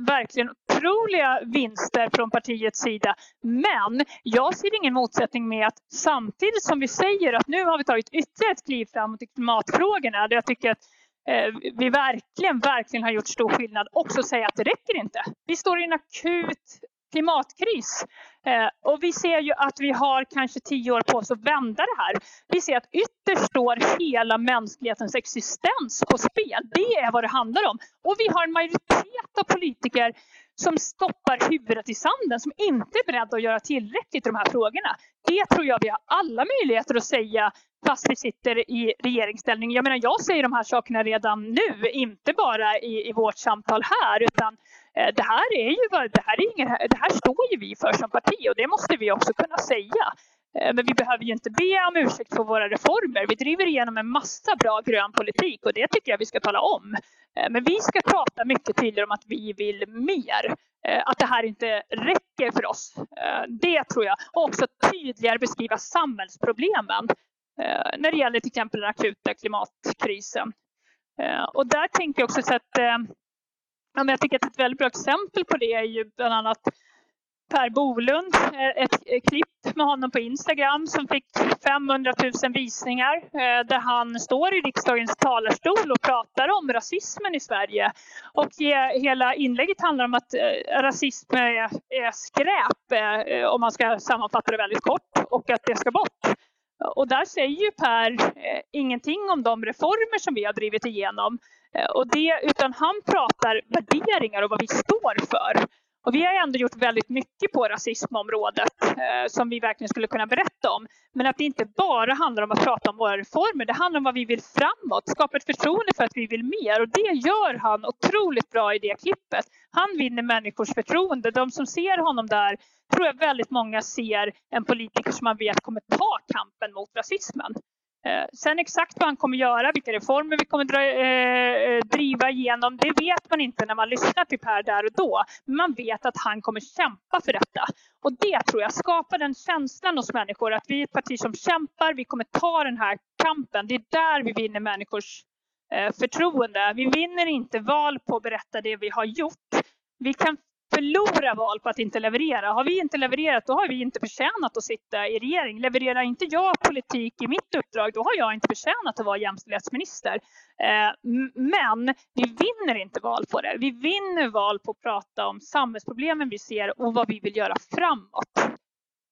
verkligen otroliga vinster från partiets sida. Men jag ser ingen motsättning med att samtidigt som vi säger att nu har vi tagit ytterligare ett kliv framåt i klimatfrågorna där jag tycker att eh, vi verkligen, verkligen har gjort stor skillnad också säga att det räcker inte. Vi står i en akut klimatkris Eh, och vi ser ju att vi har kanske tio år på oss att vända det här. Vi ser att ytterst står hela mänsklighetens existens på spel. Det är vad det handlar om. Och vi har en majoritet av politiker som stoppar huvudet i sanden, som inte är beredda att göra tillräckligt i de här frågorna. Det tror jag vi har alla möjligheter att säga fast vi sitter i regeringsställning. Jag menar, jag säger de här sakerna redan nu, inte bara i, i vårt samtal här, utan eh, det här är ju det här, är ingen, det här står ju vi för som parti och det måste vi också kunna säga. Eh, men vi behöver ju inte be om ursäkt för våra reformer. Vi driver igenom en massa bra grön politik och det tycker jag vi ska tala om. Eh, men vi ska prata mycket tydligare om att vi vill mer. Eh, att det här inte räcker för oss. Det tror jag. Och också tydligare beskriva samhällsproblemen när det gäller till exempel den akuta klimatkrisen. Och där tänker jag också att jag tycker att ett väldigt bra exempel på det är ju bland annat Per Bolund, eh, ett eh, klipp med honom på Instagram som fick 500 000 visningar eh, där han står i riksdagens talarstol och pratar om rasismen i Sverige. Och hela inlägget handlar om att rasism är skräp om man ska sammanfatta det väldigt kort och att det ska bort. Och där säger ju Per ingenting om de reformer som vi har drivit igenom. Och det, utan han pratar värderingar och vad vi står för. Och vi har ändå gjort väldigt mycket på rasismområdet eh, som vi verkligen skulle kunna berätta om. Men att det inte bara handlar om att prata om våra reformer. Det handlar om vad vi vill framåt, skapa ett förtroende för att vi vill mer. Och det gör han otroligt bra i det klippet. Han vinner människors förtroende. De som ser honom där tror jag väldigt många ser en politiker som man vet kommer ta kampen mot rasismen. Eh, sen exakt vad han kommer göra, vilka reformer vi kommer dra, eh, eh driva igenom, det vet man inte när man lyssnar typ till Per där och då. Men man vet att han kommer kämpa för detta. Och det tror jag skapar den känslan hos människor att vi är ett parti som kämpar, vi kommer ta den här kampen. Det är där vi vinner människors eh, förtroende. Vi vinner inte val på att berätta det vi har gjort. Vi kan förlora val på att inte leverera. Har vi inte levererat då har vi inte förtjänat att sitta i regering. Levererar inte jag politik i mitt uppdrag då har jag inte förtjänat att vara jämställdhetsminister. Eh, men vi vinner inte val på det. Vi vinner val på att prata om samhällsproblemen vi ser och vad vi vill göra framåt.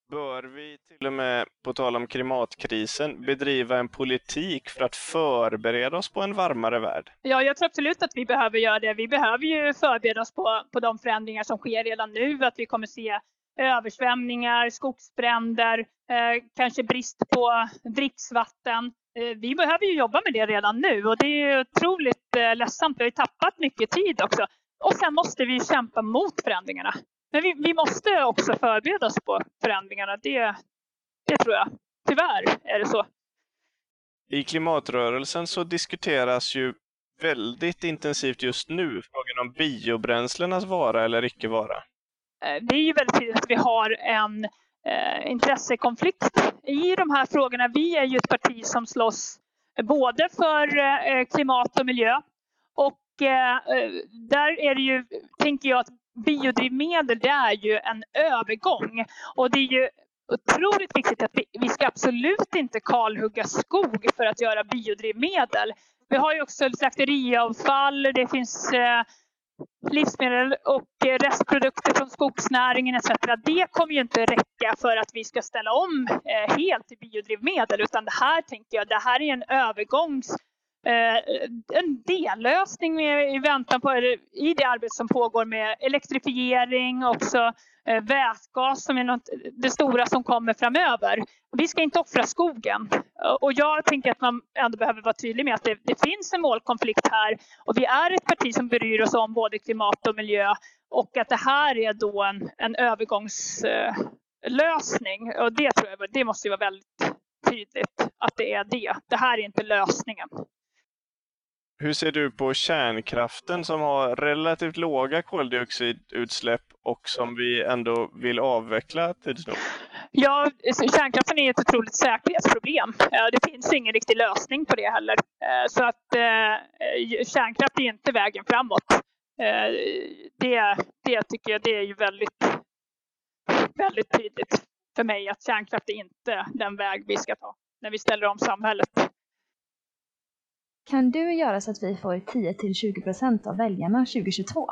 Bör vi till och med, på tal om klimatkrisen, bedriva en politik för att förbereda oss på en varmare värld? Ja, jag tror absolut att vi behöver göra det. Vi behöver ju förbereda oss på, på de förändringar som sker redan nu, att vi kommer se översvämningar, skogsbränder, eh, kanske brist på dricksvatten. Eh, vi behöver ju jobba med det redan nu och det är otroligt eh, ledsamt. Vi har ju tappat mycket tid också. Och sen måste vi kämpa mot förändringarna. Men vi, vi måste också förbereda oss på förändringarna. Det, det tror jag. Tyvärr är det så. I klimatrörelsen så diskuteras ju väldigt intensivt just nu frågan om biobränslenas vara eller icke vara. Eh, det är ju väldigt tydligt att vi har en eh, intressekonflikt i de här frågorna. Vi är ju ett parti som slåss både för eh, klimat och miljö. Och eh, där är det ju, tänker jag, att biodrivmedel det är ju en övergång. Och det är ju otroligt viktigt att vi, vi ska absolut inte kalhugga skog för att göra biodrivmedel. Vi har ju också slakteriavfall, det finns eh, livsmedel och restprodukter från skogsnäringen etc. Det kommer ju inte räcka för att vi ska ställa om eh, helt till biodrivmedel utan det här tänker jag, det här är en övergångs Eh, en dellösning i väntan på, i det arbete som pågår med elektrifiering, också eh, vätgas som är något, det stora som kommer framöver. Vi ska inte offra skogen. Eh, och jag tänker att man ändå behöver vara tydlig med att det, det finns en målkonflikt här och vi är ett parti som bryr oss om både klimat och miljö och att det här är då en, en övergångslösning. Och det tror jag det måste vara väldigt tydligt att det är det. Det här är inte lösningen. Hur ser du på kärnkraften som har relativt låga koldioxidutsläpp och som vi ändå vill avveckla tids nog? Ja, kärnkraften är ett otroligt säkerhetsproblem. Eh, det finns ingen riktig lösning på det heller. Eh, så att eh, kärnkraft är inte vägen framåt. Det, det tycker jag det är ju väldigt, väldigt tydligt för mig att kärnkraft är inte den väg vi ska ta när vi ställer om samhället. Kan du göra så att vi får 10-20% av väljarna 2022?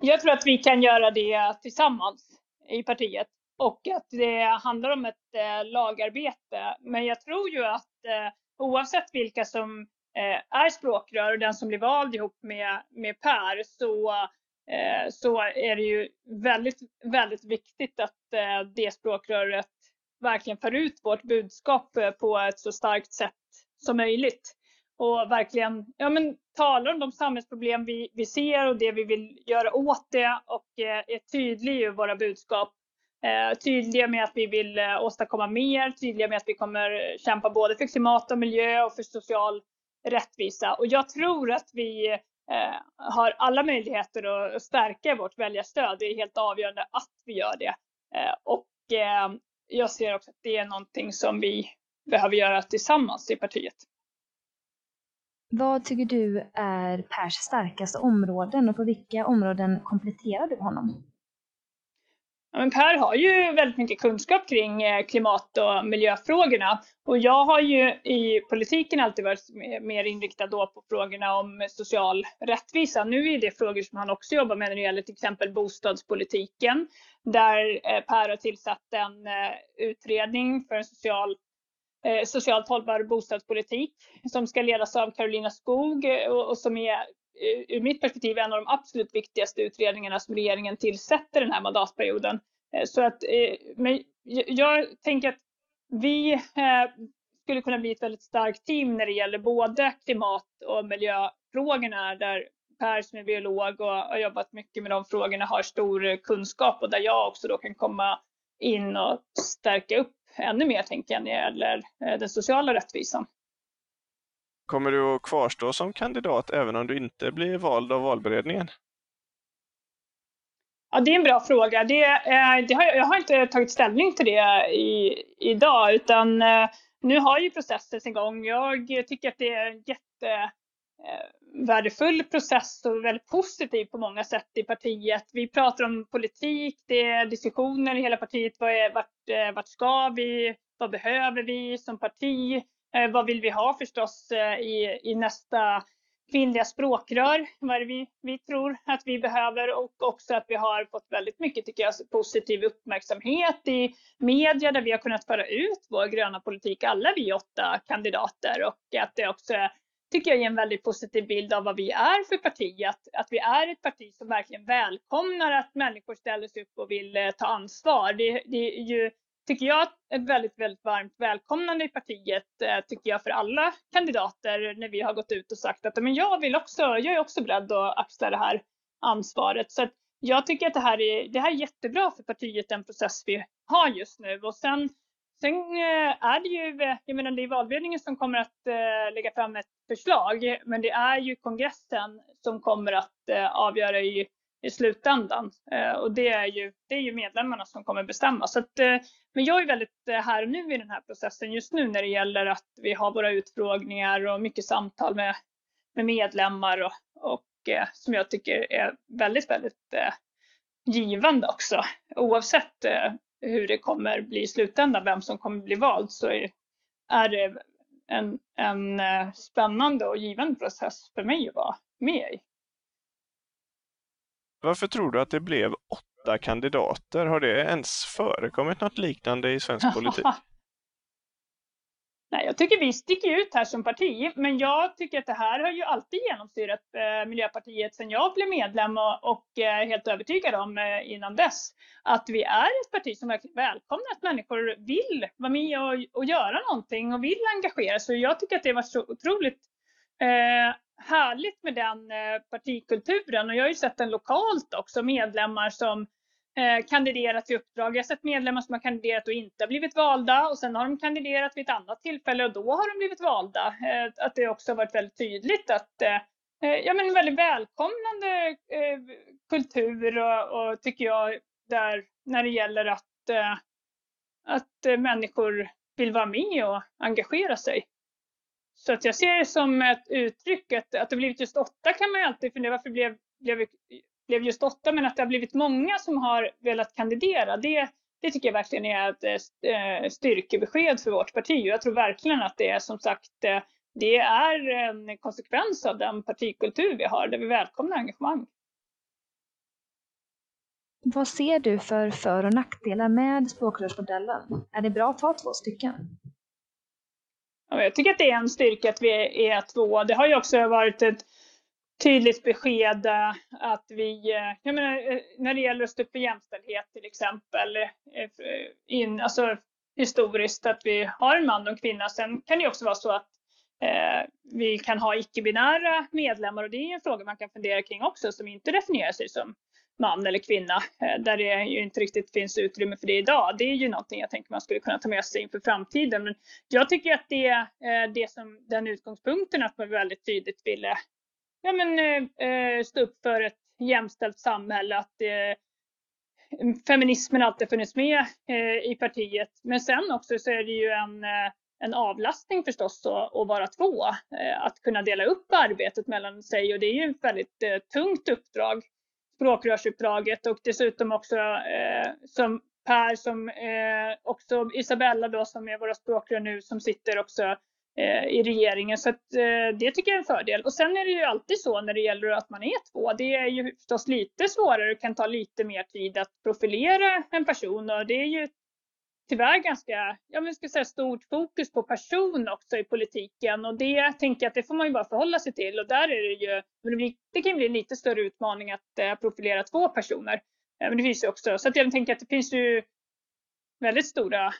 Jag tror att vi kan göra det tillsammans i partiet och att det handlar om ett eh, lagarbete. Men jag tror ju att eh, oavsett vilka som eh, är språkrör och den som blir vald ihop med, med Per så, eh, så är det ju väldigt, väldigt viktigt att eh, det språkröret verkligen för ut vårt budskap eh, på ett så starkt sätt som möjligt. Och verkligen ja, men, talar om de samhällsproblem vi, vi ser och det vi vill göra åt det och eh, är tydliga i våra budskap. Eh, tydliga med att vi vill eh, åstadkomma mer, tydliga med att vi kommer eh, kämpa både för klimat och miljö och för social rättvisa. Och jag tror att vi eh, har alla möjligheter att stärka vårt väljarstöd. Det är helt avgörande att vi gör det. Eh, och eh, jag ser också att det är någonting som vi behöver göra tillsammans i partiet. Vad tycker du är Pers starkaste områden och på vilka områden kompletterar du honom? Ja, men per har ju väldigt mycket kunskap kring eh, klimat och miljöfrågorna och jag har ju i politiken alltid varit mer inriktad då på frågorna om social rättvisa. Nu är det frågor som han också jobbar med när det gäller till exempel bostadspolitiken där eh, Per har tillsatt en eh, utredning för en social eh, socialt hållbar bostadspolitik som ska ledas av Carolina Skog eh, och, och som är eh, ur mitt perspektiv en av de absolut viktigaste utredningarna som regeringen tillsätter den här mandatperioden. Eh, så att, men jag tänker att vi skulle kunna bli ett väldigt starkt team när det gäller både klimat och miljöfrågorna där Per som är biolog och har jobbat mycket med de frågorna har stor kunskap och där jag också då kan komma in och stärka upp ännu mer tänker jag när det gäller eh, den sociala rättvisan. Kommer du att kvarstå som kandidat även om du inte blir vald av valberedningen? Ja, det är en bra fråga. Det, eh, det har, jag har inte tagit ställning till det i, idag utan eh, nu har ju processen sin gång. Jag tycker att det är en Eh, värdefull process och väldigt positiv på många sätt i partiet. Vi pratar om politik, det är diskussioner i hela partiet. Vad är, vart, eh, vart ska vi? Vad behöver vi som parti? Eh, vad vill vi ha förstås i, i nästa kvinnliga språkrör, vad är vi, vi tror att vi behöver och också att vi har fått väldigt mycket, tycker jag, positiv uppmärksamhet i media där vi har kunnat föra ut vår gröna politik, alla vi åtta kandidater och att det också är tycker jag ger en väldigt positiv bild av vad vi är för parti, att, att vi är ett parti som verkligen välkomnar att människor ställer sig upp och vill eh, ta ansvar. Det, det är ju tycker jag, ett väldigt, väldigt varmt välkomnande i partiet, eh, tycker jag, för alla kandidater när vi har gått ut och sagt att men jag vill också, jag är också beredd att axla det här ansvaret. Så jag tycker att det här är, det här är jättebra för partiet, den process vi har just nu. Och sen, sen eh, är det ju, eh, jag menar det är valberedningen som kommer att eh, lägga fram ett förslag, men det är ju kongressen som kommer att avgöra i i slutändan. Och det är, ju, det är ju medlemmarna som kommer bestämma. Så att, men jag är väldigt här och nu i den här processen just nu när det gäller att vi har våra utfrågningar och mycket samtal med, med medlemmar och, och som jag tycker är väldigt, väldigt givande också. Oavsett hur det kommer bli i slutändan, vem som kommer bli vald, så är, det en, en spännande och givande process för mig att vara med i. Varför tror du att det blev åtta kandidater? Har det ens förekommit något liknande i svensk politik? Nej, jag tycker vi sticker ut här som parti, men jag tycker att det här har ju alltid genomsyrat eh, Miljöpartiet sedan jag blev medlem och, och eh, helt övertygad om eh, innan dess att vi är ett parti som verkligen välkomnar att människor vill vara med och, och göra någonting och vill engagera sig. Jag tycker att det var så otroligt eh, härligt med den eh, partikulturen och jag har ju sett den lokalt också, medlemmar som eh, kandiderat till uppdrag. Jag har sett medlemmar som har kandiderat och inte blivit valda och sen har de kandiderat vid ett annat tillfälle och då har de blivit valda. Eh, att det också har varit väldigt tydligt att eh, eh, ja, men en väldigt välkomnande eh, kultur och, och tycker jag där när det gäller att, att människor vill vara med och engagera sig. Så att jag ser det som ett uttryck, att, att det blivit just åtta kan man ju alltid fundera varför blev, blev, blev just åtta, men att det har blivit många som har velat kandidera, det, det tycker jag verkligen är ett äh, styrkebesked för vårt parti. Jag tror verkligen att det är som sagt, äh, det är en konsekvens av den partikultur vi har, där vi välkomnar engagemang. Vad ser du för för och nackdelar med språkrörsmodellen? Är det bra att ha två stycken? Jag tycker att det är en styrka att vi är två. Det har ju också varit ett tydligt besked eh, att vi, eh, jag menar, eh, när det gäller att stå upp för jämställdhet till exempel, in, alltså historiskt att vi har en man och en kvinna. Sen kan det också vara så att eh, vi kan ha icke-binära medlemmar och det är en fråga man kan fundera kring också som inte definierar sig som man eller kvinna, eh, där det ju inte riktigt finns utrymme för det idag. Det är ju någonting jag tänker man skulle kunna ta med sig inför framtiden. Men jag tycker att det är eh, det som, den utgångspunkten att man väldigt tydligt ville ja, men, eh, eh, stå upp för ett jämställt samhälle, att eh, feminismen alltid funnits med eh, i partiet. Men sen också så är det ju en, en avlastning förstås att, att vara två, att kunna dela upp arbetet mellan sig och det är ju ett väldigt tungt uppdrag språkrörsuppdraget och dessutom också eh, som Per som eh, också Isabella då som är våra språkrör nu som sitter också Eh, i regeringen. Så att, eh, det tycker jag är en fördel. Och sen är det ju alltid så när det gäller att man är två. Det är ju förstås lite svårare och kan ta lite mer tid att profilera en person och det är ju tyvärr ganska, jag vill ska säga stort fokus på person också i politiken och det tänker jag att det får man ju bara förhålla sig till och där är det ju, det kan bli en lite större utmaning att eh, profilera två personer. Eh, men det finns ju också, så att jag tänker att det finns ju väldigt stora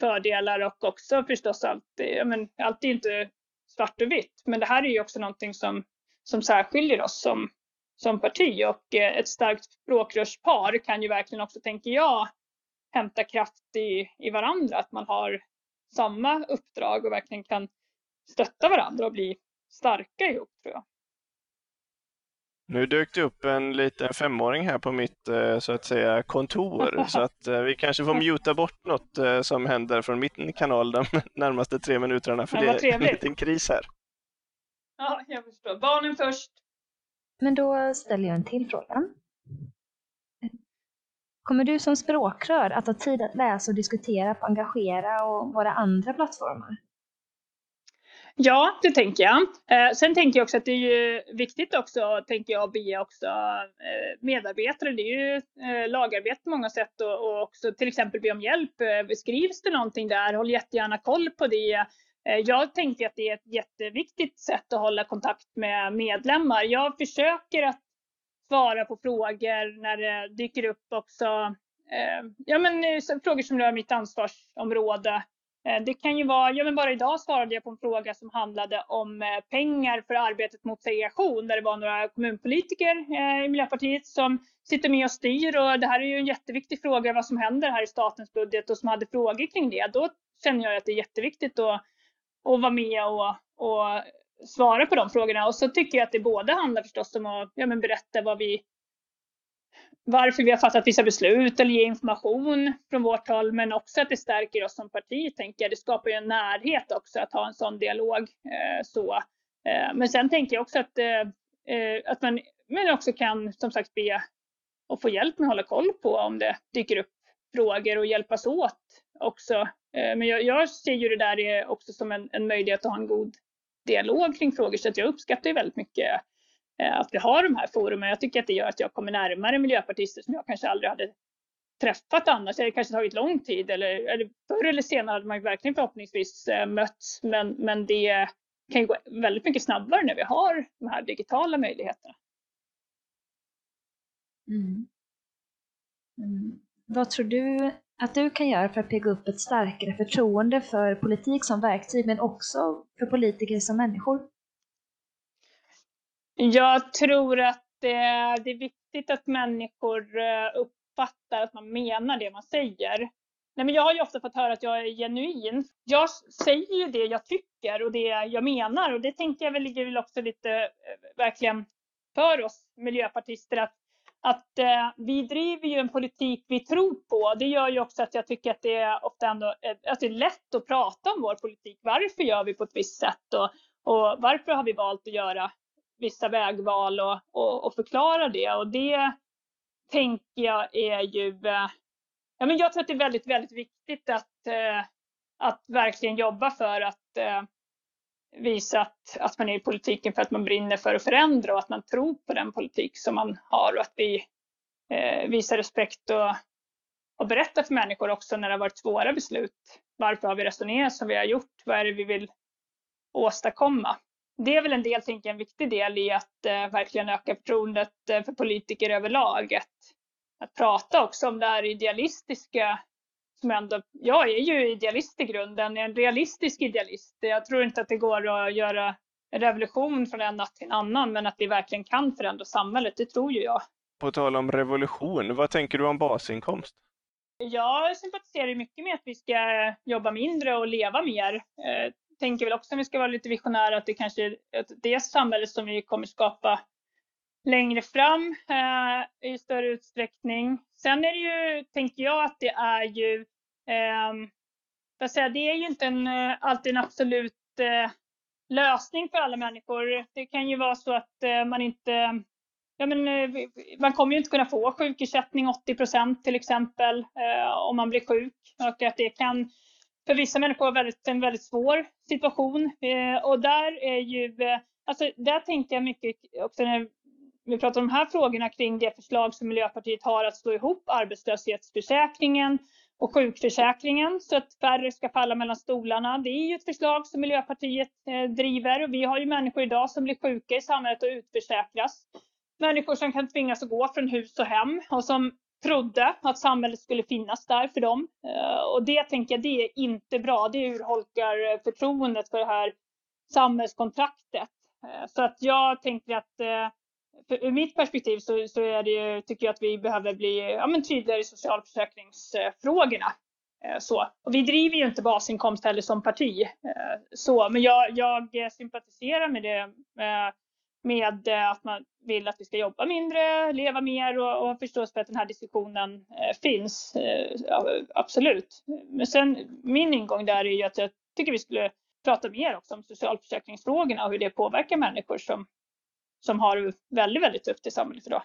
fördelar och också förstås allt, men allt är inte svart och vitt, men det här är ju också någonting som, som särskiljer oss som, som parti och eh, ett starkt språkrörspar kan ju verkligen också, tänker jag, hämta kraft i, i varandra, att man har samma uppdrag och verkligen kan stötta varandra och bli starka ihop tror jag. Nu dök det upp en liten femåring här på mitt eh, så att säga kontor så att eh, vi kanske får muta bort något eh, som händer från min kanal de närmaste tre minuterna för det är en liten kris här. Ja, jag förstår. Barnen först. Men då ställer jag en till fråga. Kommer du som språkrör att ha tid att läsa och diskutera på Engagera och våra andra plattformar? Ja, det tänker jag. Eh, sen tänker jag också att det är ju viktigt också, tänker jag, att be också eh, medarbetare. Det är ju eh, lagarbete på många sätt och, och, också till exempel be om hjälp. Eh, beskrivs det någonting där, håll jättegärna koll på det. Eh, jag tänker att det är ett jätteviktigt sätt att hålla kontakt med medlemmar. Jag försöker att svara på frågor när det dyker upp också eh, ja, men, eh, frågor som rör mitt ansvarsområde. Eh, det kan ju vara, ja men bara idag svarade jag på en fråga som handlade om eh, pengar för arbetet mot segregation, där det var några kommunpolitiker eh, i Miljöpartiet som sitter med och styr och det här är ju en jätteviktig fråga vad som händer här i statens budget och som hade frågor kring det. Då känner jag att det är jätteviktigt att, att vara med och, och svara på de frågorna. Och så tycker jag att det både handlar förstås om att ja, men berätta vad vi varför vi har fattat vissa beslut eller ge information från vårt håll, men också att det stärker oss som parti, tänker jag. Det skapar ju en närhet också att ha en sån dialog. Eh, så. Eh, men sen tänker jag också att, eh, eh att man men också kan som sagt be och få hjälp med att hålla koll på om det dyker upp frågor och hjälpas åt också. Eh, men jag, jag, ser ju det där också som en, en möjlighet att ha en god dialog kring frågor, så att jag uppskattar ju väldigt mycket Eh, Eh, att vi har de här forumen. Jag tycker att det gör att jag kommer närmare miljöpartister som jag kanske aldrig hade träffat annars. Det hade kanske tagit lång tid eller, eller förr eller senare hade man verkligen förhoppningsvis eh, mötts. Men, men det kan ju gå väldigt mycket snabbare när vi har de här digitala möjligheterna. Mm. Mm. Vad tror du att du kan göra för att pigga upp ett starkare förtroende för politik som verktyg men också för politiker som människor? Jag tror att eh, det är viktigt att människor eh, uppfattar att man menar det man säger. Nej, men jag har ju ofta fått höra att jag är genuin. Jag säger ju det jag tycker och det jag menar och det tänker jag väl ligger väl också lite eh, verkligen för oss miljöpartister att, att eh, vi driver ju en politik vi tror på. Det gör ju också att jag tycker att det är ofta ändå att det är lätt att prata om vår politik. Varför gör vi på ett visst sätt och, och varför har vi valt att göra vissa vägval och, och, och förklara det. Och det tänker jag är ju... Eh, ja, men jag tror att det är väldigt, väldigt viktigt att, eh, att verkligen jobba för att eh, visa att, att man är i politiken för att man brinner för att förändra och att man tror på den politik som man har och att vi eh, visar respekt och, och berättar för människor också när det har varit svåra beslut. Varför har vi resonerat som vi har gjort? Vad är det vi vill åstadkomma? Det är väl en del, tänker jag, en viktig del i att eh, verkligen öka förtroendet eh, för politiker överlag. Att, att prata också om det här idealistiska som ändå, jag är ju idealist i grunden, en realistisk idealist. Jag tror inte att det går att göra en revolution från en natt till en annan, men att vi verkligen kan förändra samhället, det tror ju jag. På tal om revolution, vad tänker du om basinkomst? Jag sympatiserar mycket med att vi ska jobba mindre och leva mer. Tänker väl också om vi ska vara lite visionära att det kanske är det samhället som vi kommer skapa längre fram eh, i större utsträckning. Sen är det ju, tänker jag, att det är ju, eh, säga, det är ju inte en, eh, alltid en absolut eh, lösning för alla människor. Det kan ju vara så att eh, man inte Ja, men, eh, man kommer ju inte kunna få sjukersättning 80 procent till exempel eh, om man blir sjuk och att det kan för vissa människor väldigt, en väldigt svår situation. Eh, och där är ju, eh, alltså där tänkte jag mycket också när vi pratar om de här frågorna kring det förslag som Miljöpartiet har att slå ihop arbetslöshetsförsäkringen och sjukförsäkringen så att färre ska falla mellan stolarna. Det är ju ett förslag som Miljöpartiet eh, driver och vi har ju människor idag som blir sjuka i samhället och utförsäkras. Människor som kan tvingas att gå från hus och hem och som trodde att samhället skulle finnas där för dem. Eh, och det tänker jag, det är inte bra. Det urholkar eh, förtroendet för det här samhällskontraktet. Eh, så att jag tänker att ur mitt perspektiv så, så är det, tycker jag att vi behöver bli ja, men tydligare i socialförsäkringsfrågorna. Så. Och vi driver ju inte basinkomst heller som parti. Så, men jag, jag sympatiserar med det med eh, att man vill att vi ska jobba mindre, leva mer och, och ha förståelse för att den här diskussionen eh, finns. Eh, absolut. Men sen min ingång där är ju att jag tycker vi skulle prata mer också om socialförsäkringsfrågorna och hur det påverkar människor som, som har väldigt, väldigt tufft i samhället idag.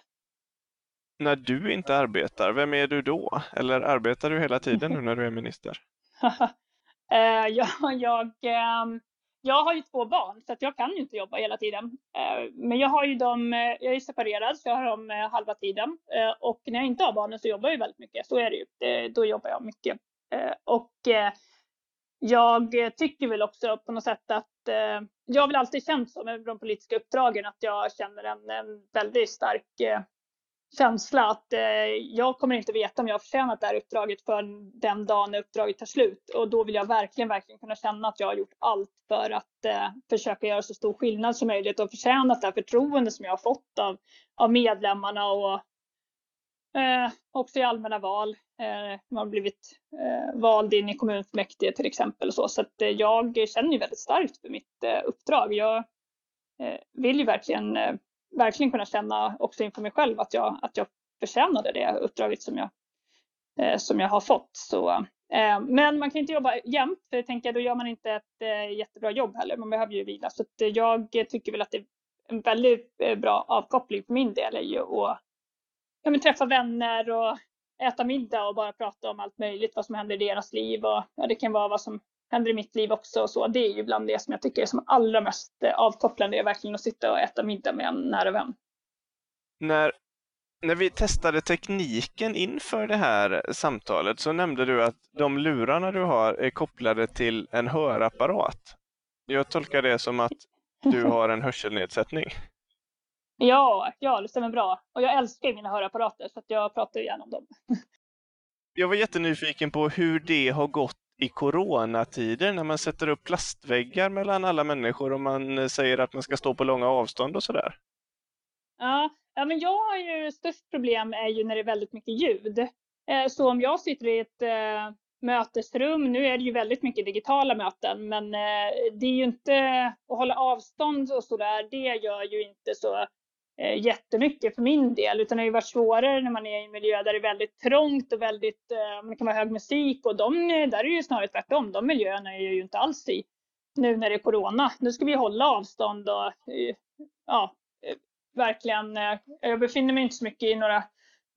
När du inte arbetar, vem är du då? Eller arbetar du hela tiden nu när du är minister? ja, jag, jag har ju två barn så att jag kan ju inte jobba hela tiden. Eh, men jag har ju dem, eh, jag är separerad så jag har dem eh, halva tiden. Och när jag inte har barnen så jobbar jag väldigt mycket. Så är det ju. Då jobbar jag mycket. Och jag tycker väl också på något sätt att jag har väl alltid känt så med de politiska uppdragen att jag känner en, en väldigt stark känsla att eh, jag kommer inte veta om jag har förtjänat det här uppdraget för den dagen uppdraget tar slut. Och då vill jag verkligen, verkligen kunna känna att jag har gjort allt för att eh, försöka göra så stor skillnad som möjligt och förtjänat det här förtroende som jag har fått av, av medlemmarna och eh, också i allmänna val. Eh, man har blivit eh, vald in i kommunfullmäktige till exempel. Så, så att, eh, jag känner ju väldigt starkt för mitt eh, uppdrag. Jag eh, vill ju verkligen eh, verkligen kunna känna också inför mig själv att jag, att jag förtjänade det uppdraget som jag, eh, som jag har fått. Så, eh, men man kan inte jobba jämt, för jag tänker då gör man inte ett eh, jättebra jobb heller. Man behöver ju vila. Så att, eh, jag tycker väl att det är en väldigt eh, bra avkoppling för min del är ju att ja, men träffa vänner och äta middag och bara prata om allt möjligt, vad som händer i deras liv och ja, det kan vara vad som händer i mitt liv också och så. Det är ju bland det som jag tycker är som allra mest eh, avkopplande, är verkligen att sitta och äta middag med en nära vän. När, när vi testade tekniken inför det här samtalet så nämnde du att de lurarna du har är kopplade till en hörapparat. Jag tolkar det som att du har en hörselnedsättning. Ja, ja, det stämmer bra. Och jag älskar mina hörapparater så att jag pratar gärna om dem. Jag var jättenyfiken på hur det har gått i coronatider när man sätter upp plastväggar mellan alla människor och man eh, säger att man ska stå på långa avstånd och sådär? Ja, ja men jag har ju störst problem är ju när det är väldigt mycket ljud. Eh, så om jag sitter i ett eh, mötesrum, nu är det ju väldigt mycket digitala möten, men det är ju inte att hålla avstånd och sådär, det gör ju inte så eh, jättemycket för min del, utan det har ju varit svårare när man är i en miljö där det är väldigt trångt och väldigt, eh, det kan vara hög musik och de, där är det ju snarare tvärtom. De miljöerna är jag ju inte alls i nu när det är corona. Nu ska vi hålla avstånd och eh, ja, eh, verkligen, eh, jag befinner mig inte så mycket i några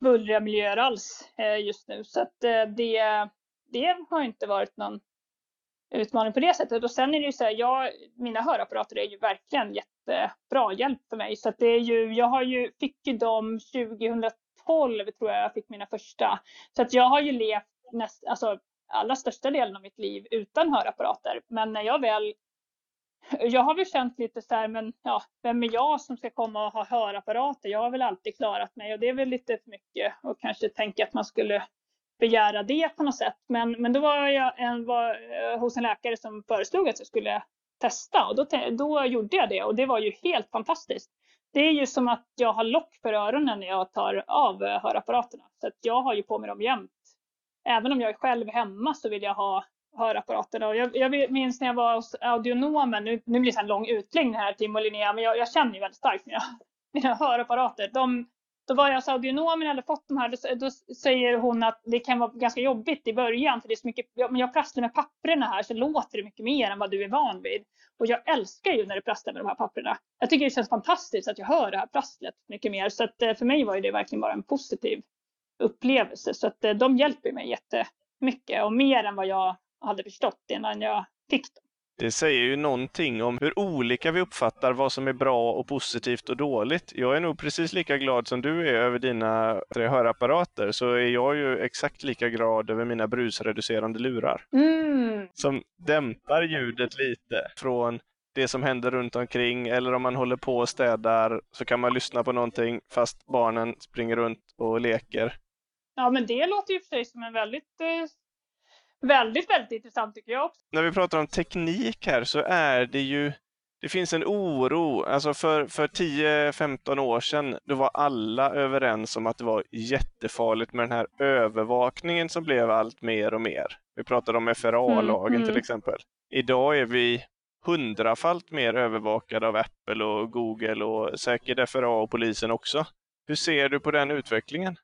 bullriga miljöer alls eh, just nu, så att eh, det, det har inte varit någon utmaning på det sättet. Och sen är det ju så här, jag, mina hörapparater är ju verkligen jättebra hjälp för mig. Så att det är ju, jag har ju, fick ju dem 2012 tror jag jag fick mina första. Så att jag har ju levt näst, alltså allra största delen av mitt liv utan hörapparater. Men när jag väl jag har väl känt lite så här, men ja, vem är jag som ska komma och ha hörapparater? Jag har väl alltid klarat mig och det är väl lite för mycket och kanske tänka att man skulle begära det på något sätt. Men, men då var jag en, var, eh, hos en läkare som föreslog att jag skulle testa och då, då gjorde jag det och det var ju helt fantastiskt. Det är ju som att jag har lock för öronen när jag tar av eh, hörapparaterna. Så att jag har ju på mig dem jämt. Även om jag är själv hemma så vill jag ha hörapparaterna. Och jag, jag minns när jag var hos audionomen, nu, nu blir det en lång utläggning här Tim och Linnea, men jag, jag känner ju väldigt starkt mina, mina hörapparater. De, då var jag hos audionomen, hade fått de här, då, då, säger hon att det kan vara ganska jobbigt i början för det är så mycket, men jag prasslar med papperna här så låter det mycket mer än vad du är van vid. Och jag älskar ju när det prasslar med de här papperna. Jag tycker det känns fantastiskt att jag hör det här prasslet mycket mer. Så att eh, för mig var det verkligen bara en positiv upplevelse. Så att eh, de hjälper mig jättemycket och mer än vad jag hade förstått innan jag fick dem. Det säger ju någonting om hur olika vi uppfattar vad som är bra och positivt och dåligt. Jag är nog precis lika glad som du är över dina hörapparater, så är jag ju exakt lika glad över mina brusreducerande lurar. Mm. Som dämpar ljudet lite från det som händer runt omkring eller om man håller på och städar så kan man lyssna på någonting fast barnen springer runt och leker. Ja, men det låter ju för sig som en väldigt eh, väldigt, väldigt intressant tycker jag också. När vi pratar om teknik här så är det ju det finns en oro. Alltså för, för 10-15 år sedan då var alla överens om att det var jättefarligt med den här övervakningen som blev allt mer och mer. Vi pratade om FRA-lagen mm, till mm. exempel. Idag är vi hundrafalt mer övervakade av Apple och Google och säkert FRA och polisen också. Hur ser du på den utvecklingen?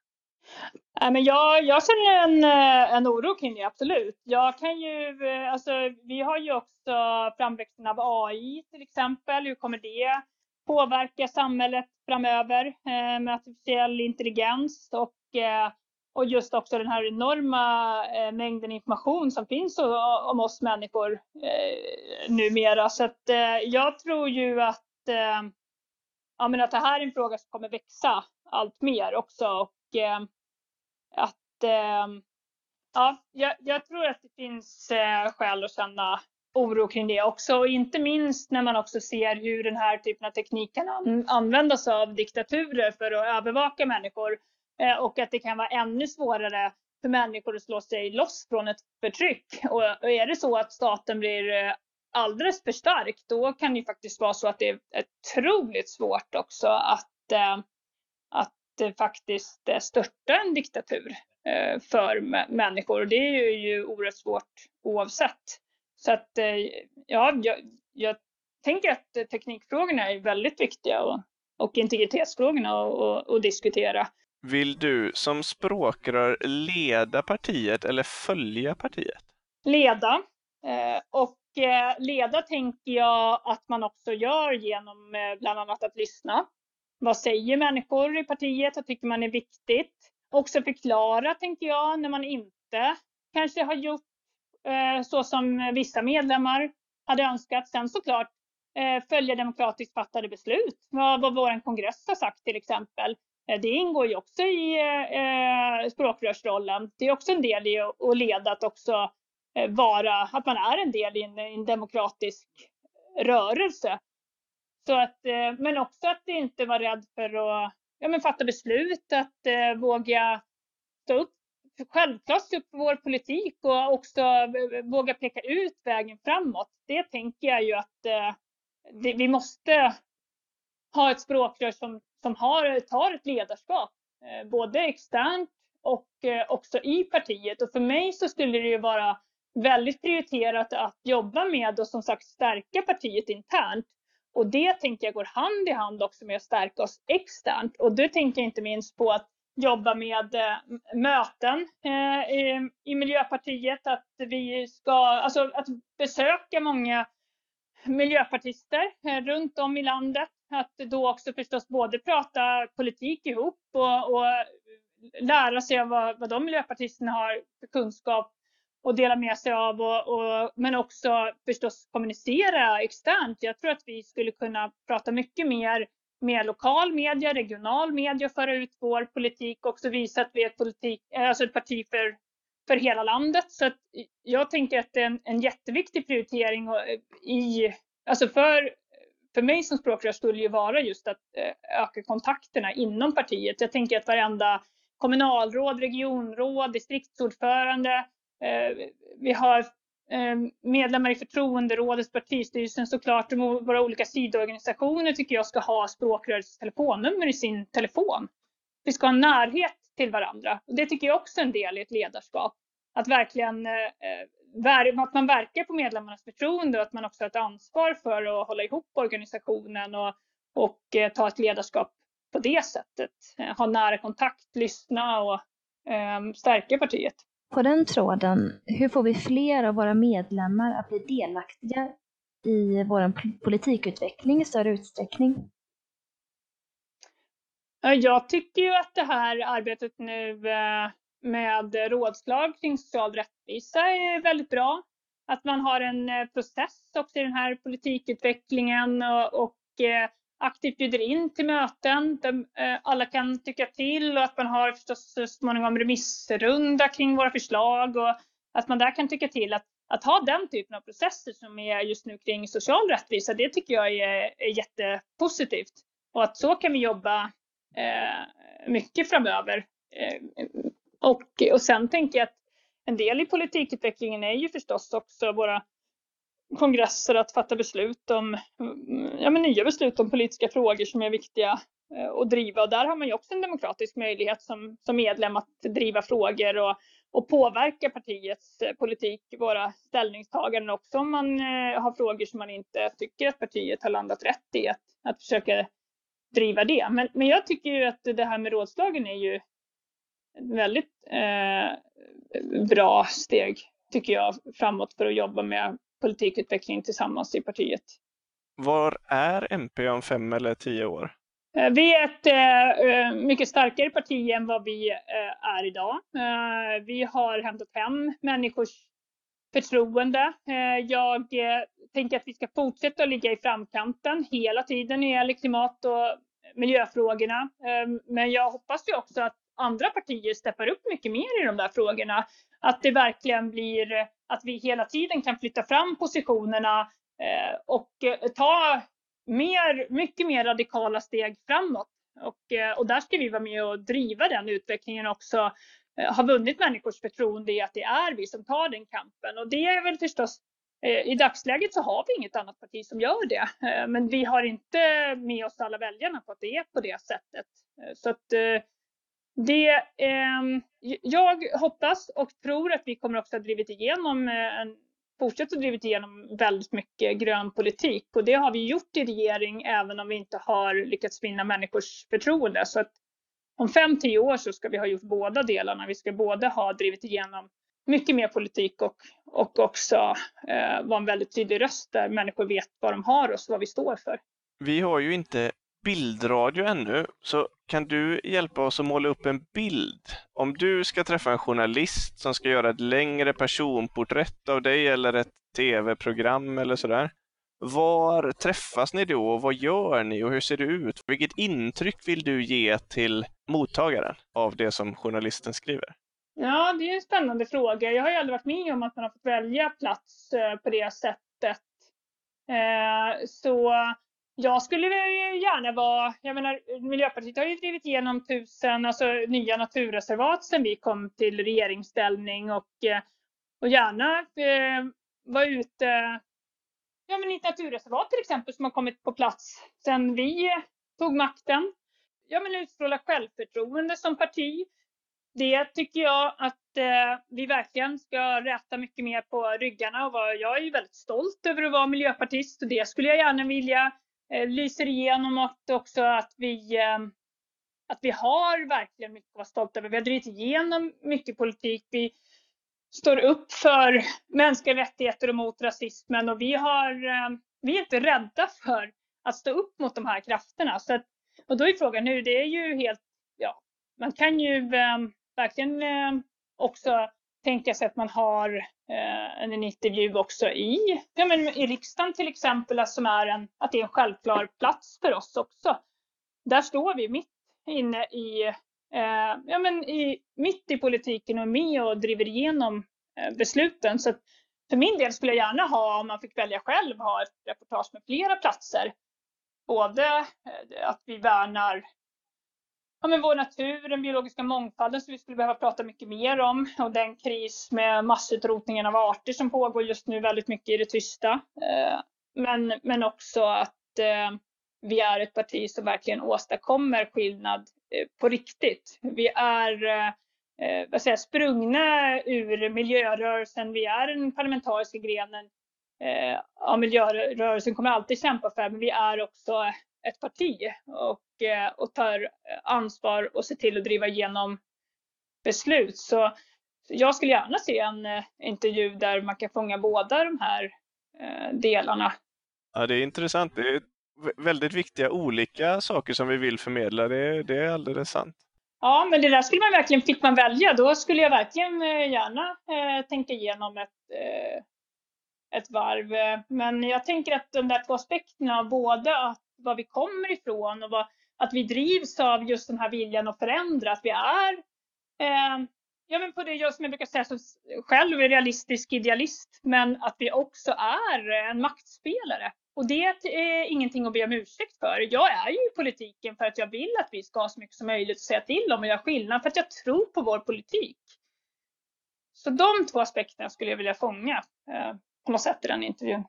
Men jag, jag känner en, eh, en oro kring det, absolut. Jag kan ju, eh, alltså, vi har ju också framväxten av AI till exempel. Hur kommer det påverka samhället framöver eh, med artificiell intelligens? Och eh, och just också den här enorma eh, mängden information som finns om oss människor eh, numera. Så att jag tror ju att, ja, men att det här är en fråga som kommer växa allt mer också och att eh, ja, jag, jag, tror att det finns eh, skäl att känna oro kring det också. Och inte minst när man också ser hur den här typen av teknik kan användas av diktaturer för att övervaka människor. Eh, och att det kan vara ännu svårare för människor att slå sig loss från ett förtryck. Och, är det så att staten blir eh, alldeles för stark, då kan det faktiskt vara så att det är otroligt svårt också att, eh, att faktiskt störta en diktatur för människor. Och det är ju oerhört svårt oavsett. Så att ja, jag, jag tänker att teknikfrågorna är väldigt viktiga och, och integritetsfrågorna att diskutera. Vill du som språkrör leda partiet eller följa partiet? Leda. Eh, och eh, leda tänker jag att man också gör genom eh, bland annat att lyssna. Vad säger människor i partiet? Vad tycker man är viktigt? Också förklara, tänker jag, när man inte kanske har gjort eh, så som vissa medlemmar hade önskat. Sen såklart eh, följa demokratiskt fattade beslut. Vad, vad vår kongress har sagt till exempel. Eh, det ingår ju också i eh, språkrörsrollen. Det är också en del i att leda, att också eh, vara, att man är en del i en, en demokratisk rörelse. Så att, eh, men också att inte vara rädd för att ja, men fatta beslut, att eh, våga stå upp, självklart stå upp för vår politik och också eh, våga peka ut vägen framåt. Det tänker jag ju att eh, det, vi måste ha ett språkrör som som har, tar ett ledarskap, eh, både externt och eh, också i partiet. Och för mig så skulle det ju vara väldigt prioriterat att jobba med och som sagt stärka partiet internt. Och det tänker jag går hand i hand också med att stärka oss externt. Och det tänker jag inte minst på att jobba med eh, möten eh, i, Miljöpartiet, att vi ska, alltså att besöka många miljöpartister eh, runt om i landet att då också förstås både prata politik ihop och, och lära sig av vad, vad de miljöpartisterna har för kunskap och dela med sig av och, och, men också förstås kommunicera externt. Jag tror att vi skulle kunna prata mycket mer med lokal media, regional media, föra ut vår politik och också visa att vi är ett, politik, alltså ett parti för, för hela landet. Så jag tänker att det är en, en jätteviktig prioritering eh, i, alltså för för mig som språkrör skulle ju vara just att eh, öka kontakterna inom partiet. Jag tänker att varenda kommunalråd, regionråd, distriktsordförande, Eh, vi har ehm, medlemmar i förtroenderådet, partistyrelsen såklart, och våra olika sidoorganisationer tycker jag ska ha språkrörets telefonnummer i sin telefon. Vi ska ha närhet till varandra. Och det tycker jag också är en del i ett ledarskap. Att verkligen eh, eh, att man verkar på medlemmarnas förtroende och att man också har ett ansvar för att hålla ihop organisationen och, och ta ett ledarskap på det sättet. Ha nära kontakt, lyssna och um, stärka partiet. På den tråden, hur får vi fler av våra medlemmar att bli delaktiga i vår politikutveckling i större utsträckning? Jag tycker ju att det här arbetet nu eh, med rådslag kring social rättvisa är väldigt bra. Att man har en eh, process också i den här politikutvecklingen och, eh, aktivt bjuder in till möten där eh, alla kan tycka till och att man har förstås så småningom remissrunda kring våra förslag och att man där kan tycka till. Att, att ha den typen av processer som är just nu kring social rättvisa, det tycker jag är, är jättepositivt. Och att så kan vi jobba eh, mycket framöver. Eh, och, och sen tänker jag att en del i politikutvecklingen är ju förstås också våra kongresser att fatta beslut om mm, ja, men nya beslut om politiska frågor som är viktiga eh, att driva. Och där har man ju också en demokratisk möjlighet som, som medlem att driva frågor och, och påverka partiets eh, politik, våra ställningstaganden också om man eh, har frågor som man inte tycker att partiet har landat rätt i, att, att försöka driva det. Men, men jag tycker ju att det här med rådslagen är ju väldigt eh, bra steg, tycker jag, framåt för att jobba med politikutveckling tillsammans i partiet. Var är MP om fem eller tio år? Eh, vi är ett äh, mycket starkare parti än vad vi är idag. Vi har hämtat hem människors förtroende. Jag tänker att vi ska fortsätta ligga i framkanten hela tiden när det gäller klimat och miljöfrågorna. Men jag hoppas ju också att andra partier steppar upp mycket mer i de där frågorna. Att det verkligen blir att vi hela tiden kan flytta fram positionerna eh, och eh, ta mer, mycket mer radikala steg framåt. Och, eh, och där ska vi vara med och driva den utvecklingen också. Eh, har vunnit människors förtroende i att det är vi som tar den kampen. Och det är väl förstås eh, i dagsläget så har vi inget annat parti som gör det. Men vi har inte med oss alla väljarna på att det är på det sättet. Så att det, ehm, jag hoppas och tror att vi kommer också ha drivit igenom eh, en fortsatt att drivit igenom väldigt mycket grön politik och det har vi gjort i regering även om vi inte har lyckats vinna människors förtroende. Så att om fem, tio år så ska vi ha gjort båda delarna. Vi ska både ha drivit igenom mycket mer politik och, och också eh, vara en väldigt tydlig röst där människor vet vad de har och vad vi står för. Vi har ju inte bildradio ännu, så kan du hjälpa oss att måla upp en bild? Om du ska träffa en journalist som ska göra ett längre personporträtt av dig eller ett tv-program eller sådär. Var träffas ni då och vad gör ni och hur ser det ut? Vilket intryck vill du ge till mottagaren av det som journalisten skriver? Ja, det är en spännande fråga. Jag har ju aldrig varit med om att man har fått välja plats eh, på det sättet. Eh, så jag skulle gärna vara, jag menar Miljöpartiet har ju drivit igenom tusen alltså, nya naturreservat sedan vi kom till regeringsställning och, eh, och gärna eh, vara ute, ja men i ett naturreservat till exempel som har kommit på plats sedan vi tog makten. Ja men utstråla självförtroende som parti. Det tycker jag att eh, vi verkligen ska räta mycket mer på ryggarna och vara, jag är ju väldigt stolt över att vara miljöpartist och det skulle jag gärna vilja Eh, lyser igenom och också att vi, eh, att vi har verkligen mycket att vara stolta över. Vi har drivit igenom mycket politik. Vi står upp för mänskliga rättigheter och mot rasismen och vi, har, eh, vi är inte rädda för att stå upp mot de här krafterna. Så att, och då är frågan nu, det är ju helt, ja, man kan ju verkligen också tänka sig att man har eh, en intervju också i, ja, men i riksdagen till exempel, alltså som är en, att det är en självklar plats för oss också. Där står vi mitt inne i, eh, ja, men i, mitt i politiken och är med och driver igenom eh, besluten. Så för min del skulle jag gärna ha, om man fick välja själv, ha ett reportage med flera platser. Både eh, att vi värnar ja, men vår natur, den biologiska mångfalden som vi skulle behöva prata mycket mer om och den kris med massutrotningen av arter som pågår just nu väldigt mycket i det tysta. Eh, men, men också att eh, vi är ett parti som verkligen åstadkommer skillnad eh, på riktigt. Vi är vad säger, sprungna ur miljörörelsen. Vi är den parlamentariska grenen av miljörörelsen, kommer alltid kämpa för, men vi är också ett parti och, eh, och tar ansvar och ser till att driva igenom beslut. Så jag skulle gärna se en eh, intervju där man kan fånga båda de här eh, delarna. Ja, det är intressant. Det är väldigt viktiga olika saker som vi vill förmedla. Det, det är alldeles sant. Ja, men det där skulle man verkligen, fick man välja, då skulle jag verkligen gärna eh, tänka igenom ett, eh, ett varv. Men jag tänker att de där två aspekterna, både att var vi kommer ifrån och vad, att vi drivs av just den här viljan att förändra, att vi är eh, ja, men på det som jag brukar säga så själv är realistisk idealist, men att vi också är en maktspelare. Och det är ingenting att be om ursäkt för. Jag är ju i politiken för att jag vill att vi ska ha så mycket som möjligt att säga till om och göra skillnad, för att jag tror på vår politik. Så de två aspekterna skulle jag vilja fånga eh, på något sätt i den intervjun.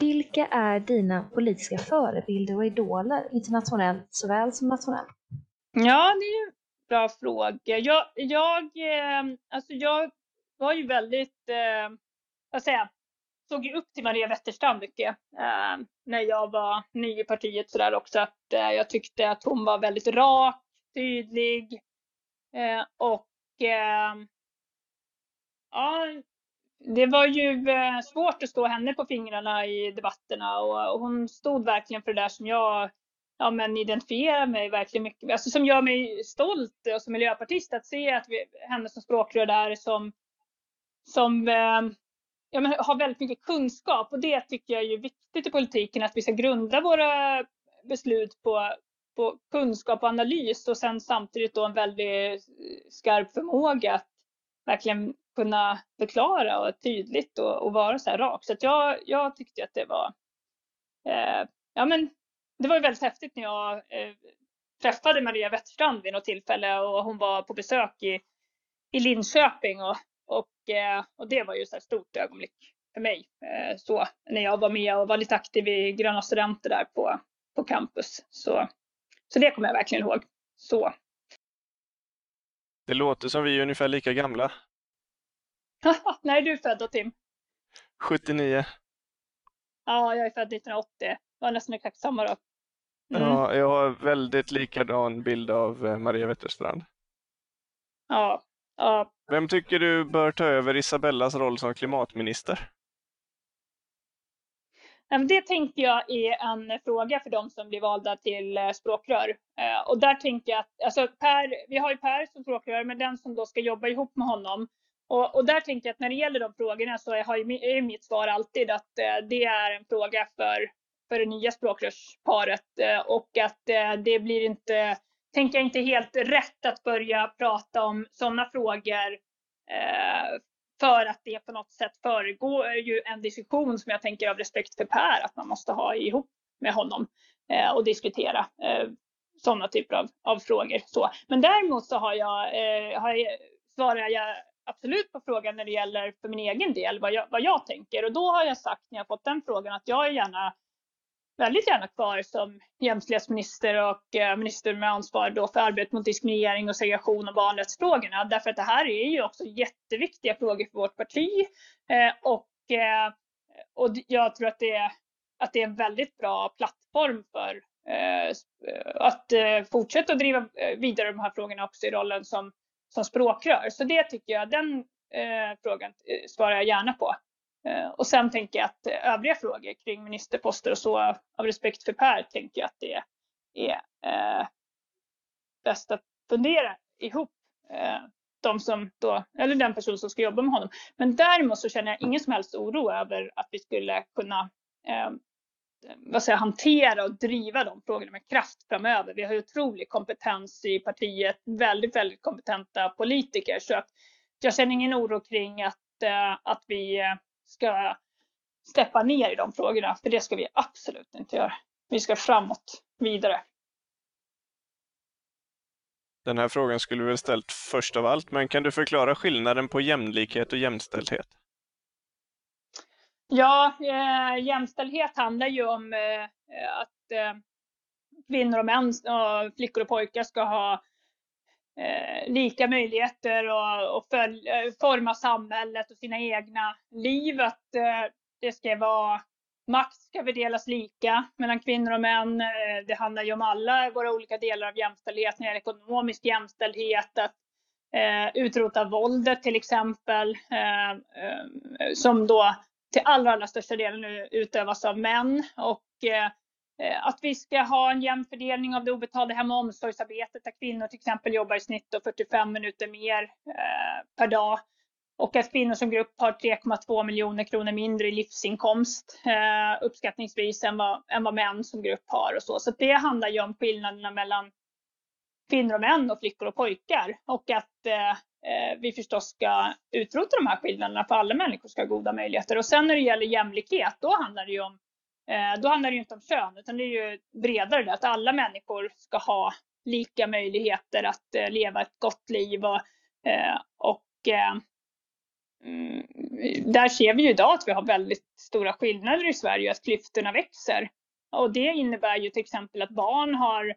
Vilka är dina politiska förebilder och idoler, internationellt såväl som nationellt? Ja, det är en bra fråga. Jag, jag, eh, alltså jag var ju väldigt, eh, vad säger jag, såg ju upp till Maria Wetterstrand mycket eh, när jag var ny i partiet sådär också. Att, eh, jag tyckte att hon var väldigt rak, tydlig eh, och eh, ja, det var ju eh, svårt att stå henne på fingrarna i debatterna och hon stod verkligen för det där som jag ja, men identifierar mig verkligen mycket alltså som gör mig stolt och som miljöpartist att se att vi, henne som språkrör där som, som eh, ja, men har väldigt mycket kunskap. Och det tycker jag är viktigt i politiken att vi ska grunda våra beslut på, på kunskap och analys och sen samtidigt då en väldigt skarp förmåga att verkligen kunna förklara och tydligt och, och vara så här rak. Så att jag, jag tyckte att det var, eh, ja men det var väldigt häftigt när jag eh, träffade Maria Wetterstrand vid något tillfälle och hon var på besök i, i Linköping och, och, eh, och det var ju så ett stort ögonblick för mig. Eh, så när jag var med och var lite aktiv i Gröna Studenter där på, på campus. Så, så det kommer jag verkligen ihåg. Så. Det låter som vi är ungefär lika gamla. När är du född då Tim? 79. Ja, jag är född 1980. Det var nästan exakt samma då. Mm. Ja, jag har väldigt likadan bild av eh, Maria Wetterstrand. Ja, ja. Vem tycker du bör ta över Isabellas roll som klimatminister? Det tänker jag är en fråga för de som blir valda till eh, språkrör. Eh, och där tänker jag att, alltså per, vi har ju Per som språkrör, men den som då ska jobba ihop med honom. Och, och där tänker jag att när det gäller de frågorna så har ju, är mitt svar alltid att eh, det är en fråga för, för det nya språkrörsparet eh, och att eh, det blir inte, tänker jag inte helt rätt att börja prata om sådana frågor eh, för att det på något sätt föregår ju en diskussion som jag tänker av respekt för Per att man måste ha ihop med honom eh, och diskutera eh, sådana typer av, av frågor. Så. Men däremot så har jag, eh, har jag, svarar jag absolut på frågan när det gäller för min egen del vad jag, vad jag tänker och då har jag sagt när jag fått den frågan att jag är gärna väldigt gärna kvar som jämställdhetsminister och eh, minister med ansvar då för arbetet mot diskriminering och segregation och barnrättsfrågorna. Därför att det här är ju också jätteviktiga frågor för vårt parti. Eh, och, eh, och jag tror att det, är, att det är en väldigt bra plattform för eh, eh, att eh, fortsätta driva vidare de här frågorna också i rollen som, som språkrör. Så det tycker jag, den eh, frågan eh, svarar jag gärna på. Eh, och sen tänker jag att eh, övriga frågor kring ministerposter och så av respekt för Per tänker jag att det är eh, bäst att fundera ihop eh, de som då, eller den person som ska jobba med honom. Men däremot så känner jag ingen som helst oro över att vi skulle kunna eh, vad säger, hantera och driva de frågorna med kraft framöver. Vi har ju otrolig kompetens i partiet, väldigt, väldigt kompetenta politiker. Så att jag känner ingen oro kring att, eh, att vi eh, ska steppa ner i de frågorna, för det ska vi absolut inte göra. Vi ska framåt, vidare. Den här frågan skulle vi väl ställt först av allt, men kan du förklara skillnaden på jämlikhet och jämställdhet? Ja, eh, jämställdhet handlar ju om eh, att eh, kvinnor och män, och flickor och pojkar ska ha eh, lika möjligheter och, och följ, eh, forma samhället och sina egna liv. Att eh, det ska vara Makt ska fördelas lika mellan kvinnor och män. Eh, det handlar ju om alla våra olika delar av jämställdhet, när det gäller ekonomisk jämställdhet, att eh, utrota våldet till exempel, som då till allra, allra största delen nu utövas av män. Och eh, eh, att vi ska ha en jämn fördelning av det obetalda hem och omsorgsarbetet där kvinnor till exempel jobbar i snitt 45 minuter mer eh, per dag. Och att kvinnor som grupp har 3,2 miljoner kronor mindre i livsinkomst eh, uppskattningsvis än vad, än vad män som grupp har och så. Så det handlar ju om skillnaderna mellan kvinnor och män och flickor och pojkar. Och att eh, Eh, vi förstås ska utrota de här skillnaderna för alla människor ska ha goda möjligheter. Och sen när det gäller jämlikhet, då handlar det ju om eh, då handlar det inte om kön, utan det är ju bredare det, att alla människor ska ha lika möjligheter att eh, leva ett gott liv. Och, och mm, där ser vi ju idag att vi har väldigt stora skillnader i Sverige, att klyftorna växer. Och det innebär ju till exempel att barn har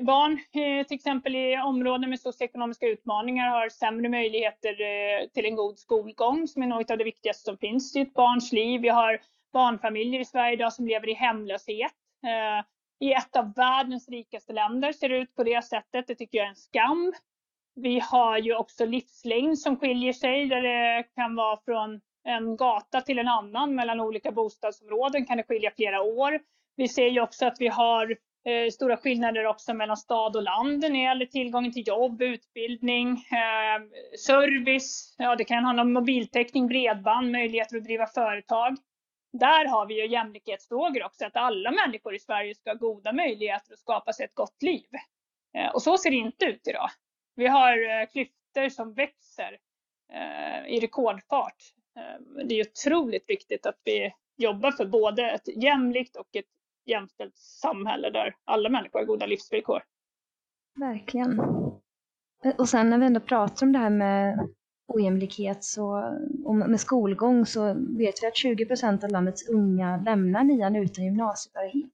barn eh, till exempel i områden med socioekonomiska utmaningar har sämre möjligheter eh, till en god skolgång som är något av det viktigaste som finns i ett barns liv. Vi har barnfamiljer i Sverige idag som lever i hemlöshet. Eh, I ett av världens rikaste länder ser det ut på det sättet. Det tycker jag är en skam. Vi har ju också livslängd som skiljer sig där det kan vara från en gata till en annan mellan olika bostadsområden kan det skilja flera år. Vi ser ju också att vi har eh, stora skillnader också mellan stad och land när det gäller tillgången till jobb, utbildning, eh, service. Ja, det kan handla om mobiltäckning, bredband, möjligheter att driva företag. Där har vi ju jämlikhetsfrågor också, att alla människor i Sverige ska ha goda möjligheter att skapa sig ett gott liv. Eh, och så ser det inte ut idag. Vi har eh, klyftor som växer eh, i rekordfart. Eh, det är otroligt viktigt att vi jobbar för både ett jämlikt och ett jämställt samhälle där alla människor har goda livsvillkor. Verkligen. Och sen när vi ändå pratar om det här med ojämlikhet så, och med skolgång så vet vi att 20 procent av landets unga lämnar nian utan gymnasiebehörighet.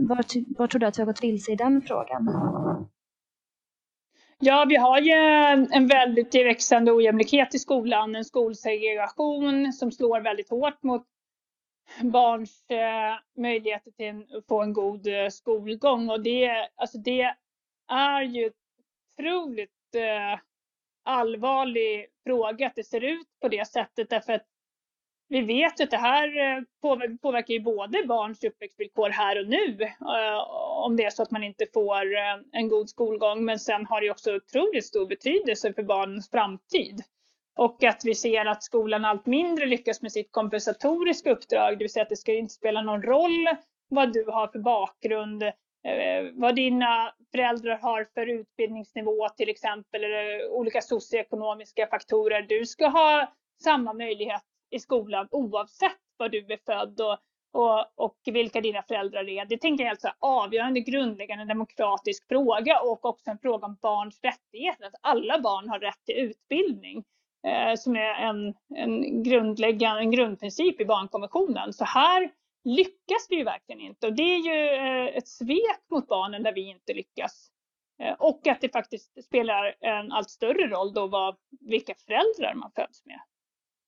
Var, var tror du att vi har gått vilse i den frågan? Ja, vi har ju en väldigt växande ojämlikhet i skolan, en skolsegregation som slår väldigt hårt mot barns eh, möjligheter till att få en god eh, skolgång. Och det, alltså det är ju otroligt eh, allvarlig fråga att det ser ut på det sättet därför att vi vet att det här påverkar ju både barns uppväxtvillkor här och nu om det är så att man inte får en god skolgång. Men sen har det också otroligt stor betydelse för barnens framtid. Och att vi ser att skolan allt mindre lyckas med sitt kompensatoriska uppdrag, det vill säga att det ska inte spela någon roll vad du har för bakgrund, eh, vad dina föräldrar har för utbildningsnivå till exempel, eller olika socioekonomiska faktorer. Du ska ha samma möjlighet i skolan oavsett var du är född och, och, och vilka dina föräldrar är. Det tänker jag är alltså avgörande, grundläggande demokratisk fråga och också en fråga om barns rättigheter. Att alla barn har rätt till utbildning Eh, som är en, en grundläggande en grundprincip i barnkonventionen. Så här lyckas vi ju verkligen inte och det är ju eh, ett svek mot barnen där vi inte lyckas. Eh, och att det faktiskt spelar en allt större roll då vad, vilka föräldrar man föds med.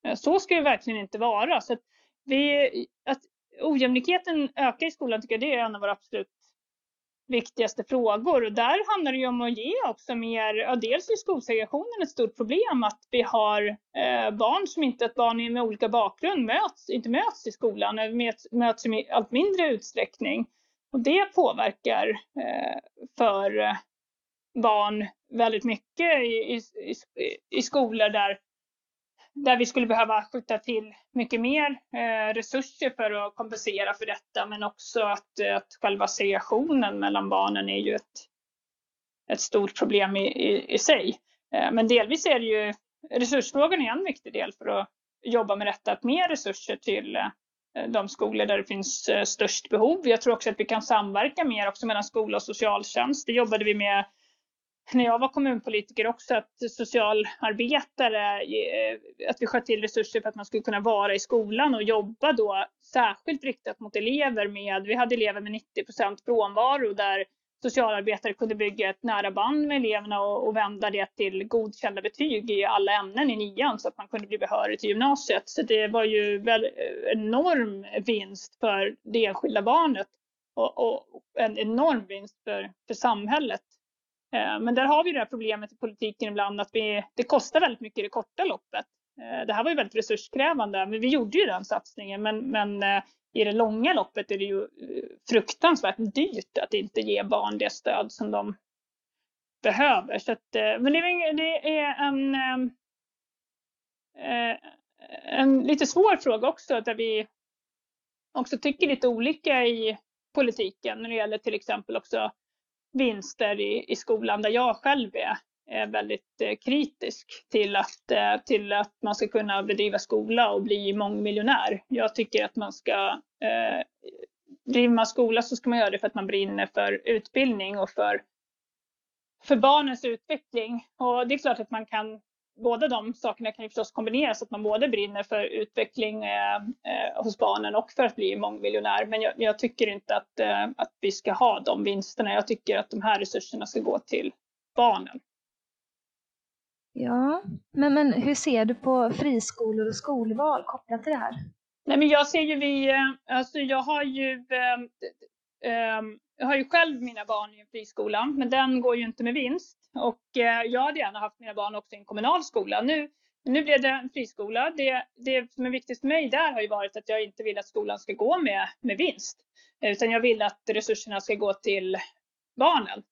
Eh, så ska det verkligen inte vara. Så att, vi, att ojämlikheten ökar i skolan tycker jag det är en av våra absolut viktigaste frågor. Och där handlar det ju om att ge också mer, ja, dels är skolsegregationen ett stort problem att vi har eh, barn som inte, att barn med olika bakgrund möts, inte möts i skolan, eh, möts, möts i allt mindre utsträckning. Och det påverkar eh, för eh, barn väldigt mycket i, i, i, i skolor där där vi skulle behöva skjuta till mycket mer eh, resurser för att kompensera för detta, men också att, att själva segregationen mellan barnen är ju ett, ett stort problem i, i, i sig. Eh, men delvis är det ju resursfrågan är en viktig del för att jobba med detta, att mer resurser till eh, de skolor där det finns eh, störst behov. Jag tror också att vi kan samverka mer också mellan skola och socialtjänst. Det jobbade vi med när jag var kommunpolitiker också att socialarbetare, eh, att vi sköt till resurser för att man skulle kunna vara i skolan och jobba då särskilt riktat mot elever med, vi hade elever med 90% frånvaro där socialarbetare kunde bygga ett nära band med eleverna och, och vända det till godkända betyg i alla ämnen i nian så att man kunde bli behörig till gymnasiet. Så det var ju väl eh, enorm vinst för det enskilda barnet och, och en enorm vinst för, för samhället. Eh, men där har vi det här problemet i politiken ibland att vi, det kostar väldigt mycket i det korta loppet. Eh, det här var ju väldigt resurskrävande, men vi gjorde ju den satsningen. Men, men eh, i det långa loppet är det ju fruktansvärt dyrt att inte ge barn det stöd som de behöver. Så att, men det är, det är en, en lite svår fråga också, där vi också tycker lite olika i politiken när det gäller till exempel också vinster i, i skolan där jag själv är, är väldigt eh, kritisk till att, eh, till att man ska kunna bedriva skola och bli mångmiljonär. Jag tycker att man ska eh, Driver man skola så ska man göra det för att man brinner för utbildning och för, för barnens utveckling. Och det är klart att man kan båda de sakerna kan ju förstås kombineras, att man både brinner för utveckling eh, eh, hos barnen och för att bli mångmiljonär. Men jag, jag tycker inte att, eh, att vi ska ha de vinsterna. Jag tycker att de här resurserna ska gå till barnen. Ja, men, men hur ser du på friskolor och skolval kopplat till det här? Nej, men jag ser ju vi, eh, alltså jag har ju, eh, eh, jag har ju själv mina barn i en friskola, men den går ju inte med vinst. Och eh, jag hade gärna haft mina barn också i en kommunal skola. Nu, nu blev det en friskola. Det, det som är viktigt för mig där har ju varit att jag inte vill att skolan ska gå med, med vinst. Utan jag vill att resurserna ska gå till barnen.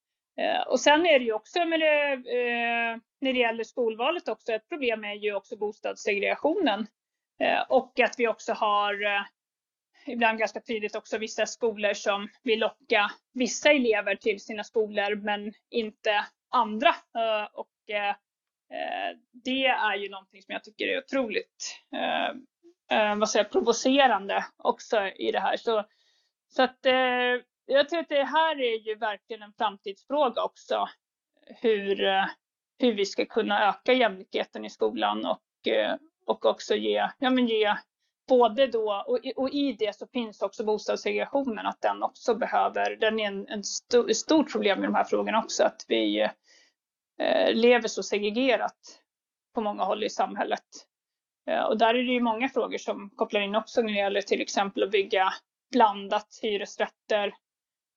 Eh, och sen är det ju också med det, eh, när det gäller skolvalet också, ett problem är ju också bostadssegregationen. Och att vi också har ibland ganska tydligt också vissa skolor som vill locka vissa elever till sina skolor men inte andra. Eh, och eh, eh, det är ju någonting som jag tycker är otroligt vad säger, provocerande också i det här. Så, så att jag tror att det här är ju verkligen en framtidsfråga också. Hur, hur vi ska kunna öka jämlikheten i skolan och, och också ge, ja men ge både då, och, och i det så finns också bostadssegregationen, att den också behöver, den är en, en stor, ett stort problem i de här frågorna också, att vi eh, Eh, lever så segregerat på många håll i samhället. Eh, och där är det ju många frågor som kopplar in också när det gäller till exempel att bygga blandat hyresrätter,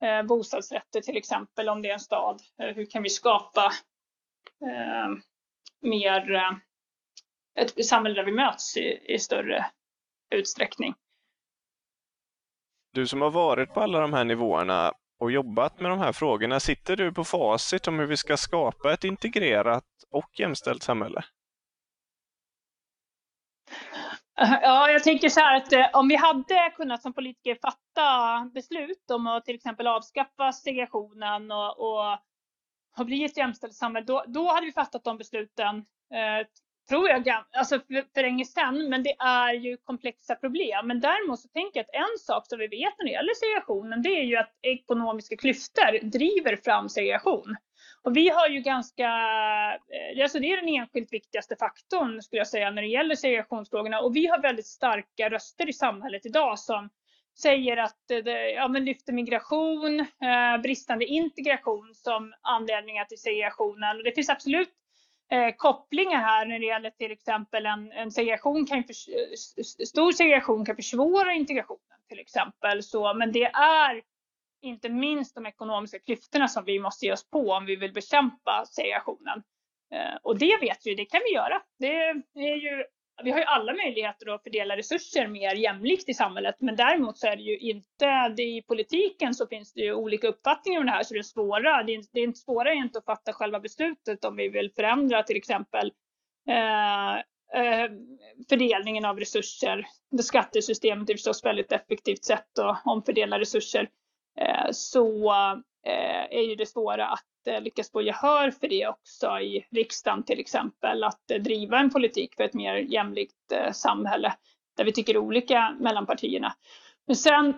eh, bostadsrätter till exempel om det är en stad. Hur kan vi skapa eh, mer ett samhälle där vi möts i, i större utsträckning. Du som har varit på alla de här nivåerna och jobbat med de här frågorna, sitter du på facit om hur vi ska skapa ett integrerat och jämställt samhälle? Ja, jag tänker så här att eh, om vi hade kunnat som politiker fatta beslut om att till exempel avskaffa segregationen och, och, och bli ett jämställt samhälle, då, då hade vi fattat de besluten, eh, tror jag, alltså för, för länge sedan. Men det är ju komplexa problem. Men däremot så tänker jag att en sak som vi vet när det gäller segregationen, det är ju att ekonomiska klyftor driver fram segregation. Och vi har ju ganska, eh, alltså det är den enskilt viktigaste faktorn skulle jag säga när det gäller segregationsfrågorna. Och vi har väldigt starka röster i samhället idag som säger att eh, det, ja, men lyfter migration, eh, bristande integration som anledningar till segregationen. Och det finns absolut eh, kopplingar här när det gäller till exempel en, en segregation kan för, stor segregation kan försvåra integrationen till exempel. Så, men det är inte minst de ekonomiska klyftorna som vi måste ge oss på om vi vill bekämpa segregationen. Eh, och det vet vi, det kan vi göra. Det är ju, vi har ju alla möjligheter att fördela resurser mer jämlikt i samhället, men däremot så är det ju inte, det i politiken så finns det ju olika uppfattningar om det här, så det är svåra, det är, det är inte är inte att fatta själva beslutet om vi vill förändra till exempel eh, eh, fördelningen av resurser. Skattesystemet är förstås väldigt effektivt sätt att omfördela resurser. Eh, så eh, är ju det svåra att Eh, lyckas få gehör för det också i riksdagen till exempel. Att eh, driva en politik för ett mer jämlikt eh, samhälle där vi tycker olika mellan partierna. Men sen,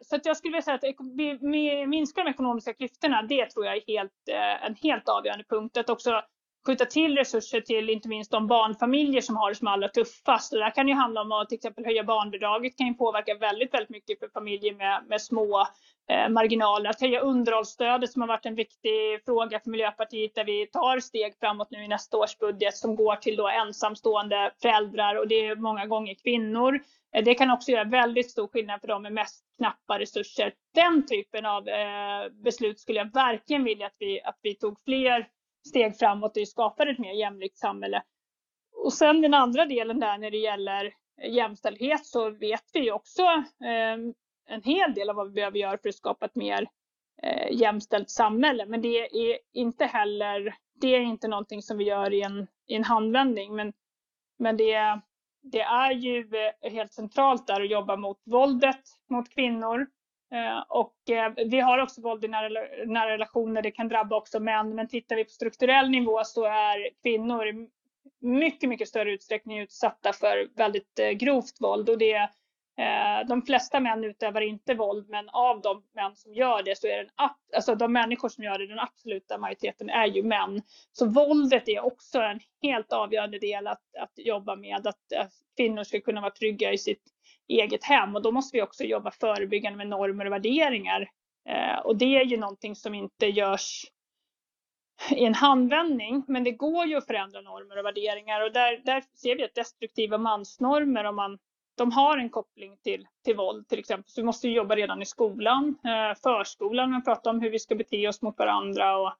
så att jag skulle vilja säga att minska de ekonomiska klyftorna, det tror jag är helt, en helt avgörande punkt. Att också skjuta till resurser till inte minst de barnfamiljer som har det som allra tuffast. Och där kan ju handla om att till exempel höja barnbidraget kan ju påverka väldigt, väldigt mycket för familjer med, med små eh, marginaler. Att höja underhållsstödet som har varit en viktig fråga för Miljöpartiet där vi tar steg framåt nu i nästa års budget som går till då ensamstående föräldrar och det är många gånger kvinnor. Eh, det kan också göra väldigt stor skillnad för dem med mest knappa resurser. Den typen av eh, beslut skulle jag verkligen vilja att vi, att vi tog fler steg framåt i skapar ett mer jämlikt samhälle. Och sen den andra delen där när det gäller jämställdhet så vet vi ju också eh, en hel del av vad vi behöver göra för att skapa ett mer eh, jämställt samhälle. Men det är inte heller, det är inte någonting som vi gör i en, i en handvändning. Men, men det, det är ju eh, helt centralt där att jobba mot våldet mot kvinnor. Eh, och eh, vi har också våld i nära, nära relationer, det kan drabba också män. Men tittar vi på strukturell nivå så är kvinnor i mycket, mycket större utsträckning utsatta för väldigt eh, grovt våld. Och det de flesta män utövar inte våld, men av de män som gör det så är den, alltså de människor som gör det, den absoluta majoriteten är ju män. Så våldet är också en helt avgörande del att, att jobba med, att, att kvinnor ska kunna vara trygga i sitt eget hem och då måste vi också jobba förebyggande med normer och värderingar. Eh, och det är ju någonting som inte görs i en handvändning, men det går ju att förändra normer och värderingar och där, där ser vi att destruktiva mansnormer, om man de har en koppling till, till våld till exempel. Så vi måste jobba redan i skolan, eh, förskolan, man pratar om hur vi ska bete oss mot varandra och,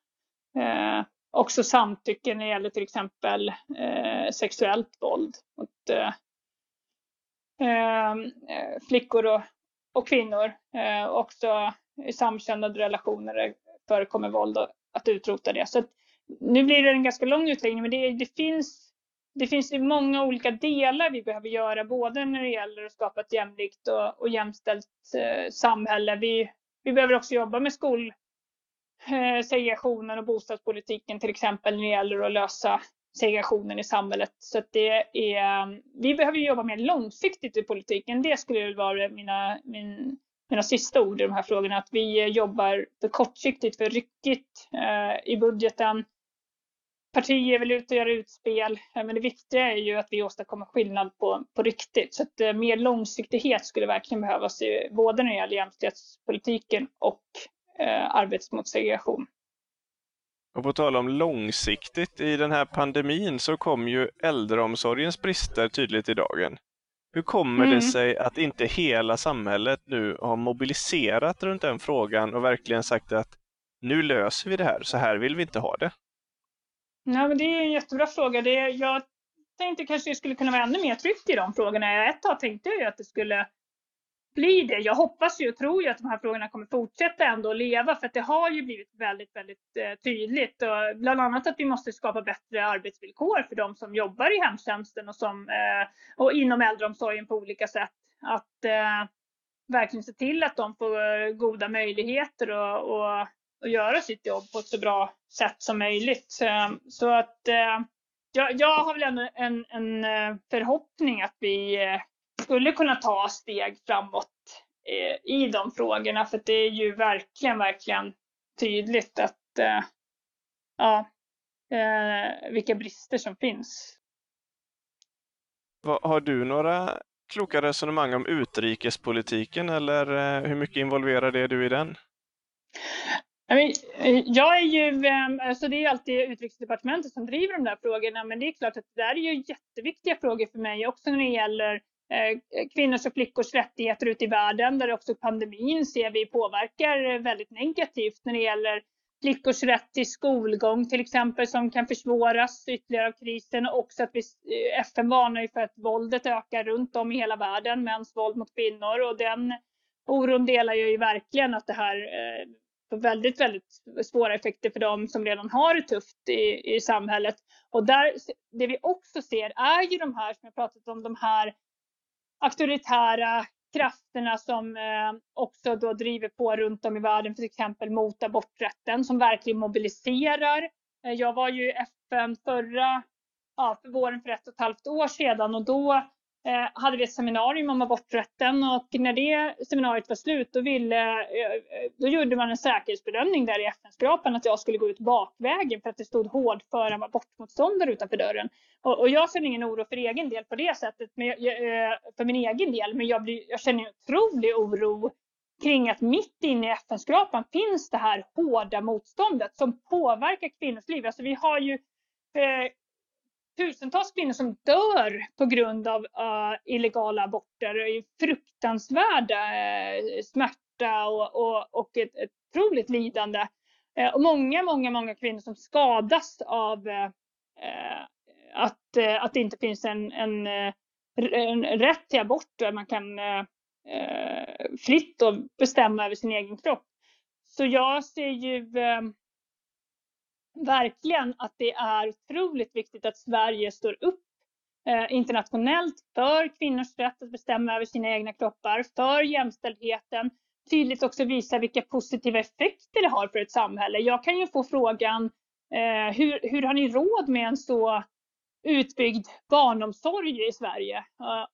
eh, också samtycke när det gäller till exempel eh, sexuellt våld mot eh Ehm, eh, flickor och, och kvinnor. Eh, också i samkönade relationer förekommer våld och att utrota det. Så nu blir det en ganska lång utläggning, men det, det finns det finns ju många olika delar vi behöver göra, både när det gäller att skapa ett jämlikt och, och jämställt eh, samhälle. Vi, vi behöver också jobba med skolsegregationen eh, och bostadspolitiken till exempel när det gäller att lösa segregationen i samhället. Så det är, vi behöver jobba mer långsiktigt i politiken. Det skulle vara mina, min, mina sista ord i de här frågorna. Att vi jobbar för kortsiktigt, för ryckigt eh, i budgeten partier vill ut och göra utspel. Men det viktiga är ju att vi åstadkommer skillnad på, på riktigt. Så att eh, mer långsiktighet skulle verkligen behövas både när det gäller jämställdhetspolitiken och eh, arbetet mot segregation. Och på tal om långsiktigt, i den här pandemin så kom ju äldreomsorgens brister tydligt i dagen. Hur kommer mm. det sig att inte hela samhället nu har mobiliserat runt den frågan och verkligen sagt att nu löser vi det här, så här vill vi inte ha det? Nej, men det är en jättebra fråga. Det jag tänkte kanske det skulle kunna vara ännu mer tryck i de frågorna. Ett tag tänkte jag ju att det skulle blir det. Jag hoppas ju och tror ju att de här frågorna kommer fortsätta ändå att leva för att det har ju blivit väldigt, väldigt eh, tydligt. Och bland annat att vi måste skapa bättre arbetsvillkor för de som jobbar i hemtjänsten och, som, eh, och inom äldreomsorgen på olika sätt. Att eh, verkligen se till att de får eh, goda möjligheter och, och och göra sitt jobb på ett så bra sätt som möjligt. Ehm, så att eh, jag, jag har väl en, en, en förhoppning att vi eh, skulle kunna ta steg framåt i de frågorna för det är ju verkligen, verkligen tydligt att ja, vilka brister som finns. Har du några kloka resonemang om utrikespolitiken eller hur mycket involverad är du i den? Eh, jag är ju, ehm, alltså det är alltid utrikesdepartementet som driver de där frågorna, men det är klart att det där är ju jätteviktiga frågor för mig också när det gäller eh, Eh, eh, kvinnors och flickors rättigheter ute i världen, där också pandemin ser vi påverkar väldigt negativt när det gäller flickors rätt till skolgång till exempel som kan försvåras ytterligare av krisen och också att vi, eh, FN varnar ju för att våldet ökar runt om i hela världen, mäns våld mot kvinnor och den oron delar jag ju verkligen att det här får väldigt, väldigt svåra effekter för dem som redan har det tufft i, i samhället. Och där, det vi också ser är ju de här, som jag pratat om, de här auktoritära krafterna som eh, också då driver på runt om i världen, till exempel mot aborträtten, som verkligen mobiliserar. Eh, jag var ju i FN förra, ja, för våren för ett och ett halvt år sedan och då Eh, hade vi ett seminarium om aborträtten och när det seminariet var slut då, ville, eh, då gjorde man en säkerhetsbedömning där i FN-skrapan att jag skulle gå ut bakvägen för att det stod hårdföra abortmotståndare utanför dörren. Och, och, jag känner ingen oro för egen del på det sättet, men jag, eh, för min egen del, men jag, blir, jag känner en otrolig oro kring att mitt inne i FN-skrapan finns det här hårda motståndet som påverkar kvinnors liv. Alltså vi har ju eh, tusentals kvinnor som dör på grund av uh, illegala aborter. Det är fruktansvärda uh, eh, smärta och, och, och ett, ett otroligt lidande. Uh, och många, många, många kvinnor som skadas av att, att det inte finns en, en, en rätt till abort där man kan fritt bestämma över sin egen kropp. Så jag ser ju verkligen att det är otroligt viktigt att Sverige står upp eh, internationellt för kvinnors rätt att bestämma över sina egna kroppar, för jämställdheten, tydligt också visa vilka positiva effekter det har för ett samhälle. Jag kan ju få frågan, eh, hur, hur har ni råd med en så utbyggd barnomsorg i Sverige?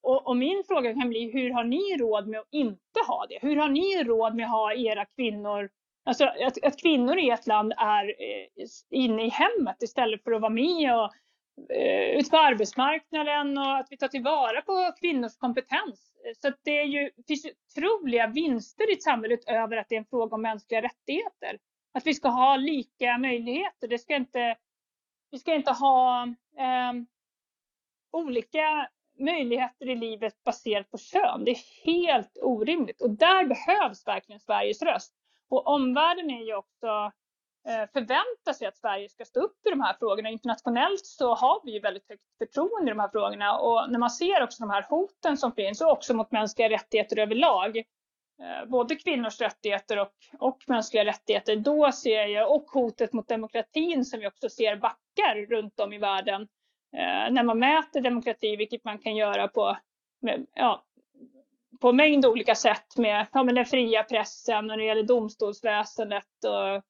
Och, och, min fråga kan bli, hur har ni råd med att inte ha det? Hur har ni råd med att ha era kvinnor Alltså att, att, kvinnor i ett land är eh, inne i hemmet istället för att vara med och eh, ute på arbetsmarknaden och att vi tar tillvara på kvinnors kompetens. Så det är ju, finns otroliga vinster i ett samhälle utöver att det är en fråga om mänskliga rättigheter. Att vi ska ha lika möjligheter. Det ska inte, vi ska inte ha eh, olika möjligheter i livet baserat på kön. Det är helt orimligt och där behövs verkligen Sveriges röst. Och omvärlden är ju också eh, förväntar sig att Sverige ska stå upp i de här frågorna. Internationellt så har vi ju väldigt högt förtroende i de här frågorna och när man ser också de här hoten som finns och också mot mänskliga rättigheter överlag, eh, både kvinnors rättigheter och, och mänskliga rättigheter, då ser jag, och hotet mot demokratin som vi också ser backar runt om i världen. Eh, när man mäter demokrati, vilket man kan göra på ja, på mängd olika sätt med ja, men den fria pressen och när det gäller domstolsväsendet och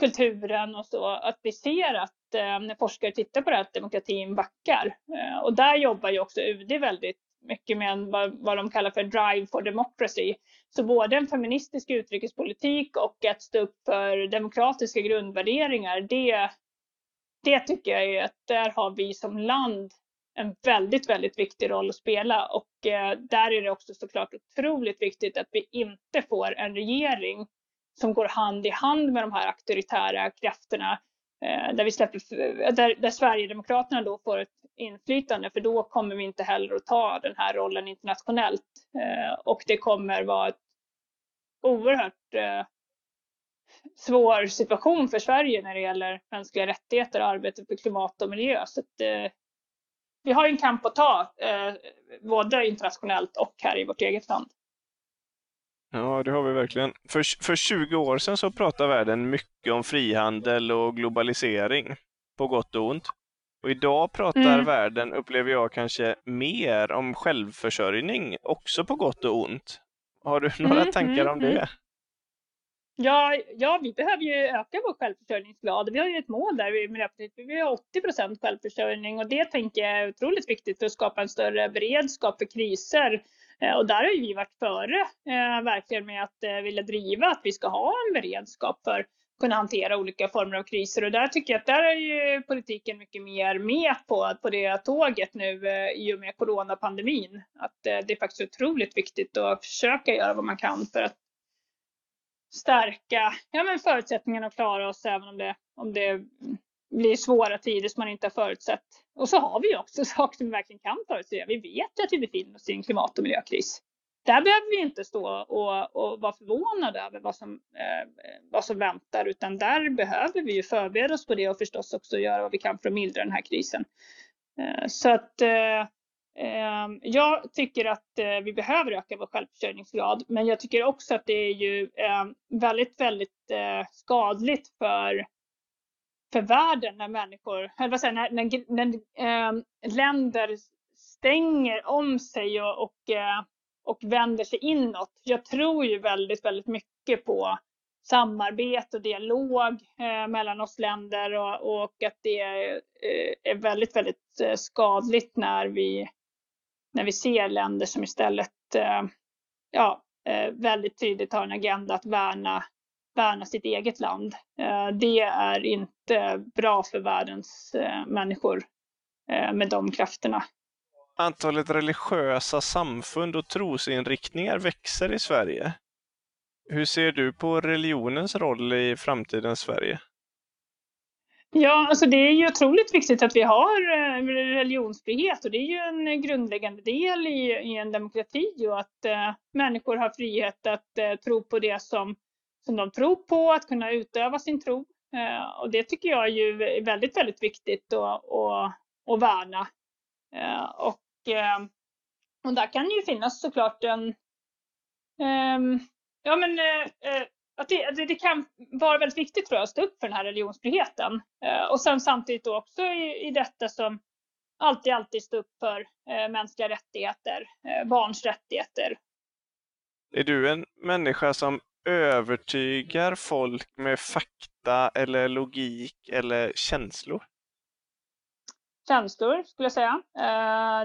kulturen och så, att vi ser att eh, när forskare tittar på det här, att demokratin backar. Eh, och där jobbar ju också UD väldigt mycket med en, vad, vad de kallar för drive for democracy. Så både en feministisk utrikespolitik och att stå upp för demokratiska grundvärderingar, det, det tycker jag är att där har vi som land en väldigt, väldigt viktig roll att spela. Och eh, där är det också såklart otroligt viktigt att vi inte får en regering som går hand i hand med de här auktoritära krafterna eh, där, vi släpper, där, där Sverigedemokraterna då får ett inflytande. För då kommer vi inte heller att ta den här rollen internationellt. Eh, och det kommer vara ett oerhört eh, svår situation för Sverige när det gäller mänskliga rättigheter och arbetet för klimat och miljö. Så att, eh, vi har en kamp att ta, eh, både internationellt och här i vårt eget land. Ja, det har vi verkligen. För, för 20 år sedan så pratade världen mycket om frihandel och globalisering, på gott och ont. Och idag pratar mm. världen, upplever jag, kanske mer om självförsörjning, också på gott och ont. Har du några mm, tankar om mm, det? Ja, ja, vi behöver ju öka vår självförsörjningsgrad. Vi har ju ett mål där i Miljöpartiet. Vi vill ha 80 procent självförsörjning och det tänker jag är otroligt viktigt för att skapa en större beredskap för kriser. Eh, och där har ju vi varit före eh, verkligen med att eh, vilja driva att vi ska ha en beredskap för att kunna hantera olika former av kriser. Och där tycker jag att där är ju politiken mycket mer med på, på det tåget nu i och med coronapandemin. Att det är faktiskt otroligt viktigt att försöka göra vad man kan för att stärka ja, men förutsättningarna att klara oss även om det, om det blir svåra tider som man inte har förutsett. Och så har vi också saker som vi verkligen kan förutse. Vi vet att vi befinner oss i en klimat och miljökris. Där behöver vi inte stå och, och vara förvånade över vad som, eh, vad som väntar, utan där behöver vi ju förbereda oss på det och förstås också göra vad vi kan för att mildra den här krisen. Eh, så att eh, Ehm, jag tycker att eh, vi behöver öka vår självförsörjningsgrad, men jag tycker också att det är ju ehm, väldigt, väldigt eh, skadligt för, för världen när människor, eller vad säger när, när, när ehm, länder stänger om sig och, och, eh, och vänder sig inåt. Jag tror ju väldigt, väldigt mycket på samarbete och dialog eh, mellan oss länder och, och att det är, är väldigt, väldigt eh, skadligt när vi när vi ser länder som istället eh, ja, eh, väldigt tydligt har en agenda att värna, värna sitt eget land. Eh, det är inte bra för världens eh, människor eh, med de krafterna. Antalet religiösa samfund och trosinriktningar växer i Sverige. Hur ser du på religionens roll i framtidens Sverige? Ja, alltså det är ju otroligt viktigt att vi har eh, religionsfrihet och det är ju en grundläggande del i, i en demokrati och att eh, människor har frihet att eh, tro på det som, som de tror på, att kunna utöva sin tro. Eh, och det tycker jag är ju väldigt, väldigt viktigt att, och, och värna. Eh, och, eh, och där kan ju finnas såklart en ehm, Ja men eh, eh, att det, det, kan vara väldigt viktigt tror jag att stå upp för den här religionsfriheten. Eh, och sen samtidigt då också i, i detta som alltid, alltid stå upp för eh, mänskliga rättigheter, eh, barns rättigheter. Är du en människa som övertygar folk med fakta eller logik eller känslor? Känslor skulle jag säga.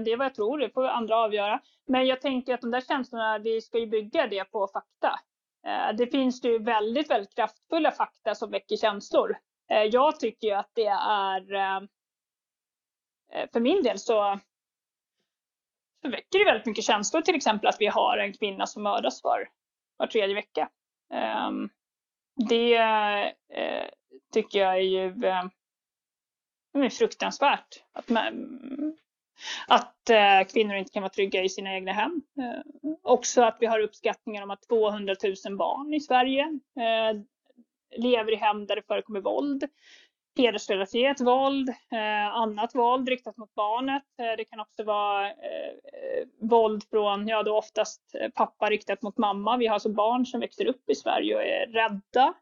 Det är vad jag tror, det får andra avgöra. Men jag tänker att de där känslorna, vi ska ju bygga det på fakta. Eh, det finns ju väldigt, väldigt kraftfulla fakta som väcker känslor. Eh, jag tycker att det är, eh, för min del så, så väcker det väldigt mycket känslor, till exempel att vi har en kvinna som mördas var, var tredje vecka. Ehm, det tycker jag är ju är fruktansvärt. Att man, att eh, kvinnor inte kan vara trygga i sina egna hem. Eh, också att vi har uppskattningar om att 200 000 barn i Sverige eh, lever i hem där det förekommer våld, hedersrelaterat våld, eh, annat våld riktat mot barnet. Eh, det kan också vara eh, våld från, ja då oftast eh, pappa riktat mot mamma. Vi har alltså barn som växer upp i Sverige och är rädda,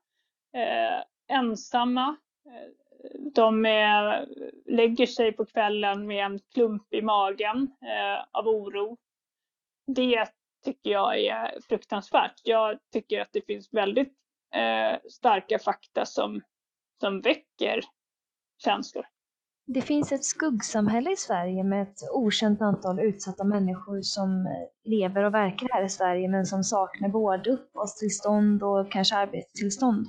eh, ensamma. Eh, de eh, lägger sig på kvällen med en klump i magen eh, av oro. Det tycker jag är fruktansvärt. Jag tycker att det finns väldigt eh, starka fakta som, som väcker känslor. Det finns ett skuggsamhälle i Sverige med ett okänt antal utsatta människor som eh, lever och verkar här i Sverige men som saknar både uppehållstillstånd och kanske arbetstillstånd.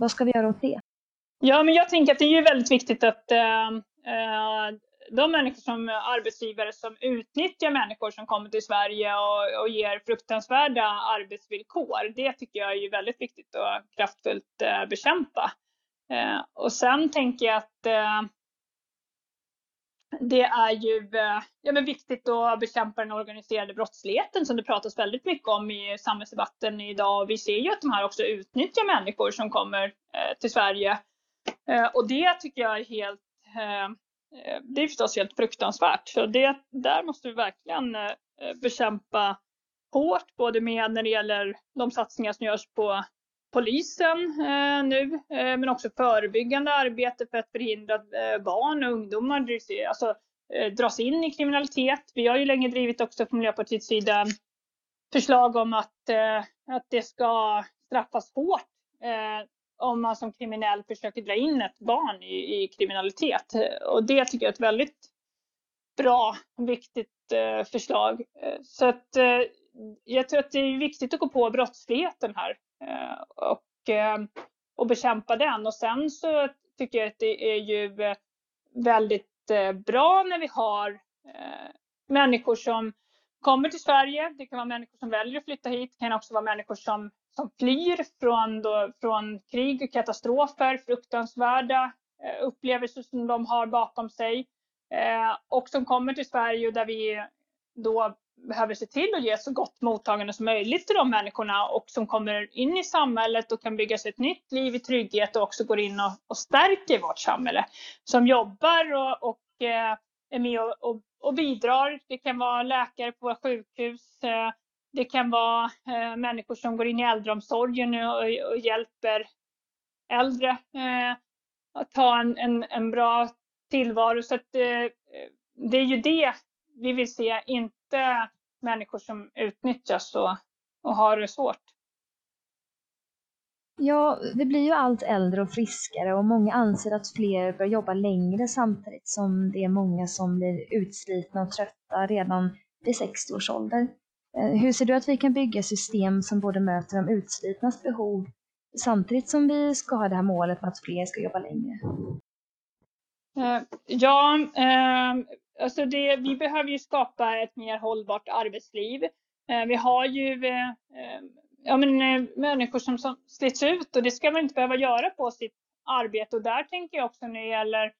Vad ska vi göra åt det? Ja, men jag tänker att det är väldigt viktigt att äh, de människor som arbetsgivare som utnyttjar människor som kommer till Sverige och, och ger fruktansvärda arbetsvillkor, det tycker jag är väldigt viktigt att kraftfullt äh, bekämpa. Äh, och sen tänker jag att det är ju ja, men viktigt att bekämpa den organiserade brottsligheten som det pratas väldigt mycket om i samhällsdebatten idag. Vi ser ju att de här också utnyttjar människor som kommer eh, till Sverige. Eh, och det tycker jag är helt eh, eh, det är förstås helt fruktansvärt. Så det, där måste vi verkligen eh, eh, bekämpa hårt, både med när det gäller de satsningar som görs på polisen eh, nu, eh, men också förebyggande arbete för att förhindra att eh, barn och ungdomar dras, alltså, eh, dras in i kriminalitet. Vi har ju länge drivit också från Miljöpartiets sida förslag om att, eh, att det ska straffas hårt om man som kriminell försöker dra in ett barn i, i kriminalitet. Och det tycker jag är ett väldigt bra, viktigt eh, förslag. Eh, så att eh, jag tror att det är viktigt att gå på brottsligheten här eh, och, eh, och bekämpa den. Och sen så tycker jag att det är ju eh, väldigt eh, bra när vi har eh, människor som kommer till Sverige. Det kan vara människor som väljer att flytta hit. Det kan också vara människor som som flyr från, då, från krig och katastrofer, fruktansvärda eh, upplevelser som de har bakom sig eh, och som kommer till Sverige och där vi då behöver se till att ge så gott mottagande som möjligt till de människorna och som kommer in i samhället och kan bygga sig ett nytt liv i trygghet och också går in och, och stärker vårt samhälle. Som jobbar och, och eh, är med och, och, och, bidrar. Det kan vara läkare på våra sjukhus, eh, det kan vara eh, människor som går in i äldreomsorgen och, och hjälper äldre eh, att ha en, en, en, bra tillvaro. Så att, eh, det är ju det vi vill se, inte människor som utnyttjas och, och har det svårt. Ja, vi blir ju allt äldre och friskare och många anser att fler bör jobba längre samtidigt som det är många som blir utslitna och trötta redan vid 60 års ålder. Eh, hur ser du att vi kan bygga system som både möter de utslitnas behov samtidigt som vi ska ha det här målet med att fler ska jobba längre? Eh, ja, ehm, alltså det, vi behöver ju skapa ett mer hållbart arbetsliv. Eh, vi har ju ehm, ja, men, människor som, som slits ut och det ska man inte behöva göra på sitt arbete. Och där tänker jag också när det gäller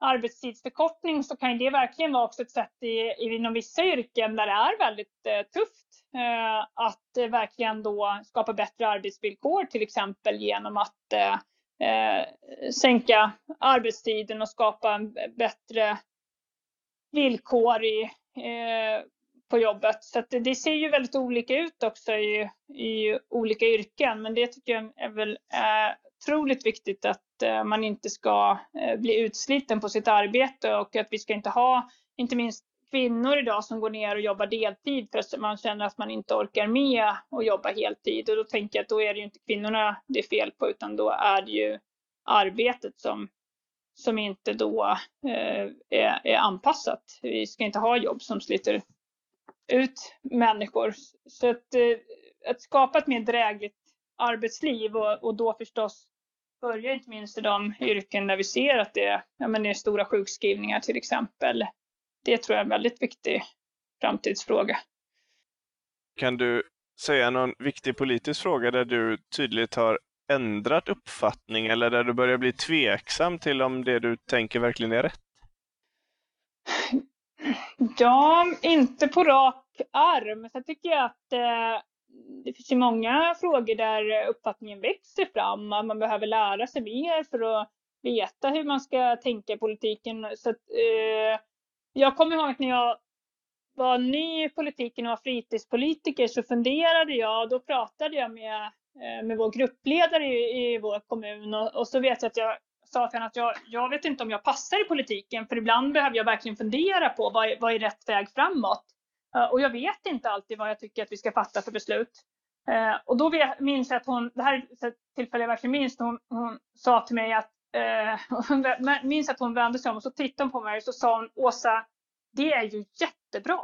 arbetstidsförkortning så kan det verkligen vara också ett sätt i, inom vissa yrken där det är väldigt eh, tufft eh, att eh, verkligen då skapa bättre arbetsvillkor till exempel genom att eh, eh sänka arbetstiden och skapa en bättre villkor i, eh, på jobbet. Så det, det, ser ju väldigt olika ut också i, i olika yrken men det tycker jag är väl otroligt viktigt att Eh, man inte ska eh, bli utsliten på sitt arbete och att vi ska inte ha, inte minst kvinnor idag som går ner och jobbar deltid för att man känner att man inte orkar med att jobba heltid. Och då tänker jag att då är det ju inte kvinnorna det är fel på utan då är det ju arbetet som, som inte då eh, är, är anpassat. Vi ska inte ha jobb som sliter ut människor. Så att, eh, att skapa ett mer drägligt arbetsliv och, och då förstås börja inte minst i de yrken där vi ser att det är, ja, men det är stora sjukskrivningar till exempel. Det tror jag är en väldigt viktig framtidsfråga. Kan du säga någon viktig politisk fråga där du tydligt har ändrat uppfattning eller där du börjar bli tveksam till om det du tänker verkligen är rätt? Ja, inte på rak arm. Sen tycker jag att eh, det finns ju många frågor där uppfattningen växer fram. att Man behöver lära sig mer för att veta hur man ska tänka i politiken. Så att, eh, jag kommer ihåg att när jag var ny i politiken och var fritidspolitiker så funderade jag, då pratade jag med, eh, med vår gruppledare i, i vår kommun och, och, så vet jag att jag sa till henne att jag, jag vet inte om jag passar i politiken för ibland behöver jag verkligen fundera på vad vad är rätt väg framåt. Eh, och jag vet inte alltid vad jag tycker att vi ska fatta för beslut. Eh, och då vet, minns jag att hon, det här är ett tillfälle jag verkligen minns, hon, hon sa till mig att, eh, minns att hon vände sig om och så tittade hon på mig och så sa hon, Åsa, det är ju jättebra.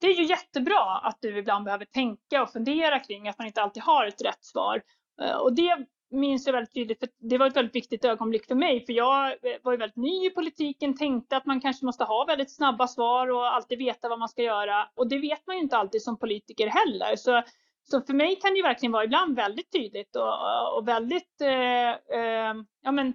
Det är ju jättebra att du ibland behöver tänka och fundera kring att man inte alltid har ett rätt svar. Eh, och det minns jag väldigt tydligt, för det var ett väldigt viktigt ögonblick för mig, för jag eh, var ju väldigt ny i politiken, tänkte att man kanske måste ha väldigt snabba svar och alltid veta vad man ska göra. Och det vet man ju inte alltid som politiker heller. Så, så för mig kan det ju verkligen vara ibland väldigt tydligt och, och väldigt eh, eh, ja, men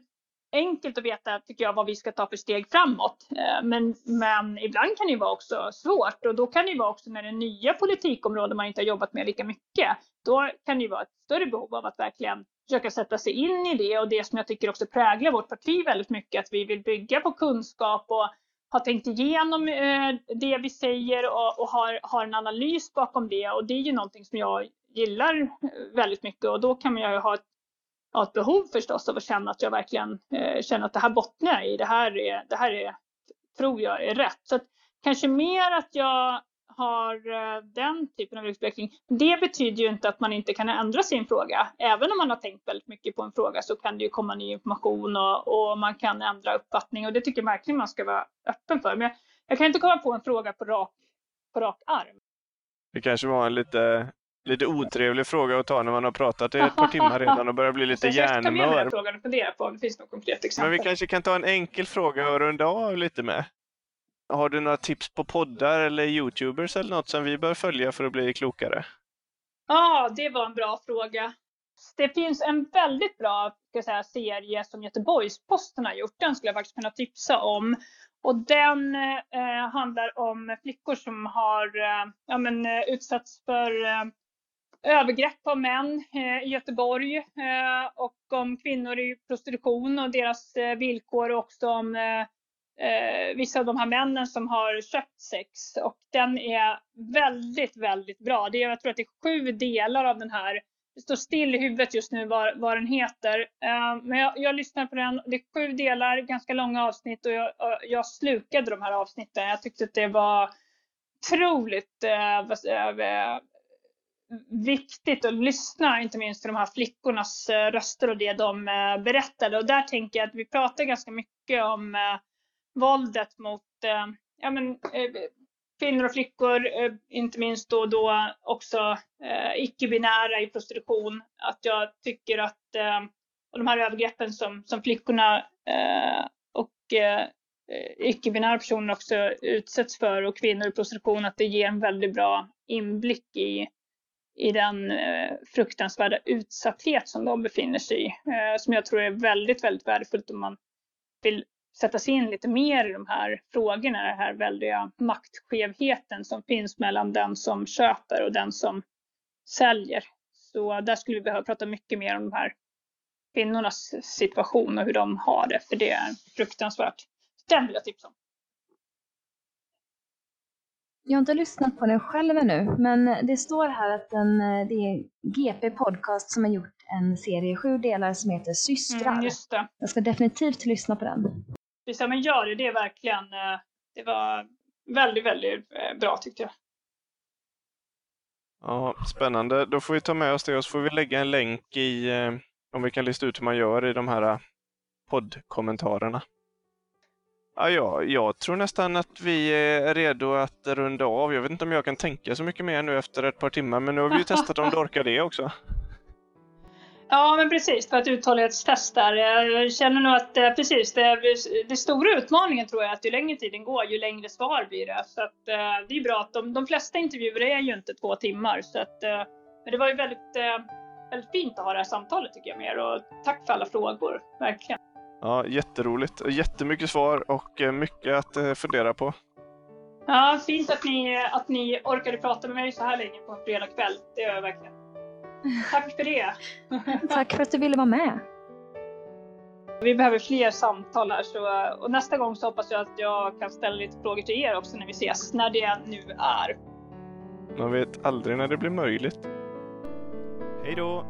enkelt att veta, tycker jag, vad vi ska ta för steg framåt. Eh, men, men ibland kan det ju vara också svårt och då kan det ju vara också när det är nya politikområden man inte har jobbat med lika mycket. Då kan det ju vara ett större behov av att verkligen försöka sätta sig in i det och det som jag tycker också präglar vårt parti väldigt mycket, att vi vill bygga på kunskap och har tänkt igenom eh, det vi säger och, och har, har en analys bakom det och det är ju någonting som jag gillar eh, väldigt mycket och då kan man ju ha ett ha ett behov förstås av att känna att jag verkligen eh, känner att det här bottnar jag i. Det här är, det här är, tror jag är rätt. Så att, kanske mer att jag har eh, den typen av utveckling. Det betyder ju inte att man inte kan ändra sin fråga. Även om man har tänkt väldigt mycket på en fråga så kan det ju komma ny information och, och man kan ändra uppfattning och det tycker jag verkligen man ska vara öppen för. Men jag, jag kan inte komma på en fråga på rak, på rak arm. Det kanske var en lite lite otrevlig fråga att ta när man har pratat i ett par timmar redan och börjar bli lite hjärnmör. Jag frågan och fundera på om det finns något konkret exempel. Men vi kanske kan ta en enkel fråga och runda av lite med. Har du några tips på poddar eller Youtubers eller något som vi bör följa för att bli klokare? Ja, det var en bra fråga. Det finns en väldigt bra ska säga, serie som Göteborgs-Posten har gjort. Den skulle jag faktiskt kunna tipsa om. Och den eh, handlar om flickor som har eh, ja, men, eh, utsatts för eh, övergrepp av män eh, i Göteborg eh, och om kvinnor i prostitution och deras eh, villkor och också om eh, Eh, vissa av de här männen som har köpt sex. Och den är väldigt, väldigt bra. Det är, jag tror att det är sju delar av den här. Det står still i huvudet just nu vad, vad den heter. Eh, men jag, jag lyssnar på den. Det är sju delar, ganska långa avsnitt och jag, jag slukade de här avsnitten. Jag tyckte att det var otroligt eh, viktigt att lyssna, inte minst till de här flickornas eh, röster och det de eh, berättade. Och där tänker jag att vi pratar ganska mycket om eh, våldet mot eh, ja, men, eh, kvinnor och flickor, eh, inte minst då, då också icke-binära i prostitution. Att jag tycker att och de här övergreppen som, som flickorna och icke-binära personer också utsätts för och kvinnor i prostitution, att det ger en väldigt bra inblick i i den eh, fruktansvärda utsatthet som de befinner sig i. Eh, som jag tror är väldigt, väldigt värdefullt om man vill sätta sig in lite mer i de här frågorna, den här väldiga maktskevheten som finns mellan den som köper och den som säljer. Så där skulle vi behöva prata mycket mer om de här kvinnornas situation och hur de har det, för det är fruktansvärt. Den vill jag tipsa om. Jag har inte lyssnat på den själv ännu, men det står här att den, det är GP Podcast som har gjort en serie i sju delar som heter Systrar. Mm, just det. Jag ska definitivt lyssna på den. Precis, men gör det. Det är verkligen, eh, det var väldigt, väldigt eh, bra tyckte jag. Ja, spännande. Då får vi ta med oss det och så får vi lägga en länk i, eh, om vi kan lista ut hur man gör i de här poddkommentarerna. Ja, ja, jag tror nästan att vi är redo att runda av. Jag vet inte om jag kan tänka så mycket mer nu efter ett par timmar, men nu har vi ju testat om du orkar det också. Ja, men precis, för att uthållighetstesta. Jag känner nog att eh, precis, det, det stora utmaningen tror jag att ju längre tiden går, ju längre svar blir det. Så att eh, det är bra att de, de flesta intervjuer är ju inte två timmar. Så att, eh, men det var ju väldigt, väldigt fint att ha det här samtalet tycker jag mer och tack för alla frågor, verkligen. Ja, jätteroligt. Jättemycket svar och mycket att fundera på. Ja, fint att ni, att ni orkade prata med mig så här länge på en fredagkväll. Det gör jag verkligen. Tack för det. Tack för att du ville vara med. Vi behöver fler samtal här så, och nästa gång så hoppas jag att jag kan ställa lite frågor till er också när vi ses, när det nu är. Man vet aldrig när det blir möjligt. Hej då!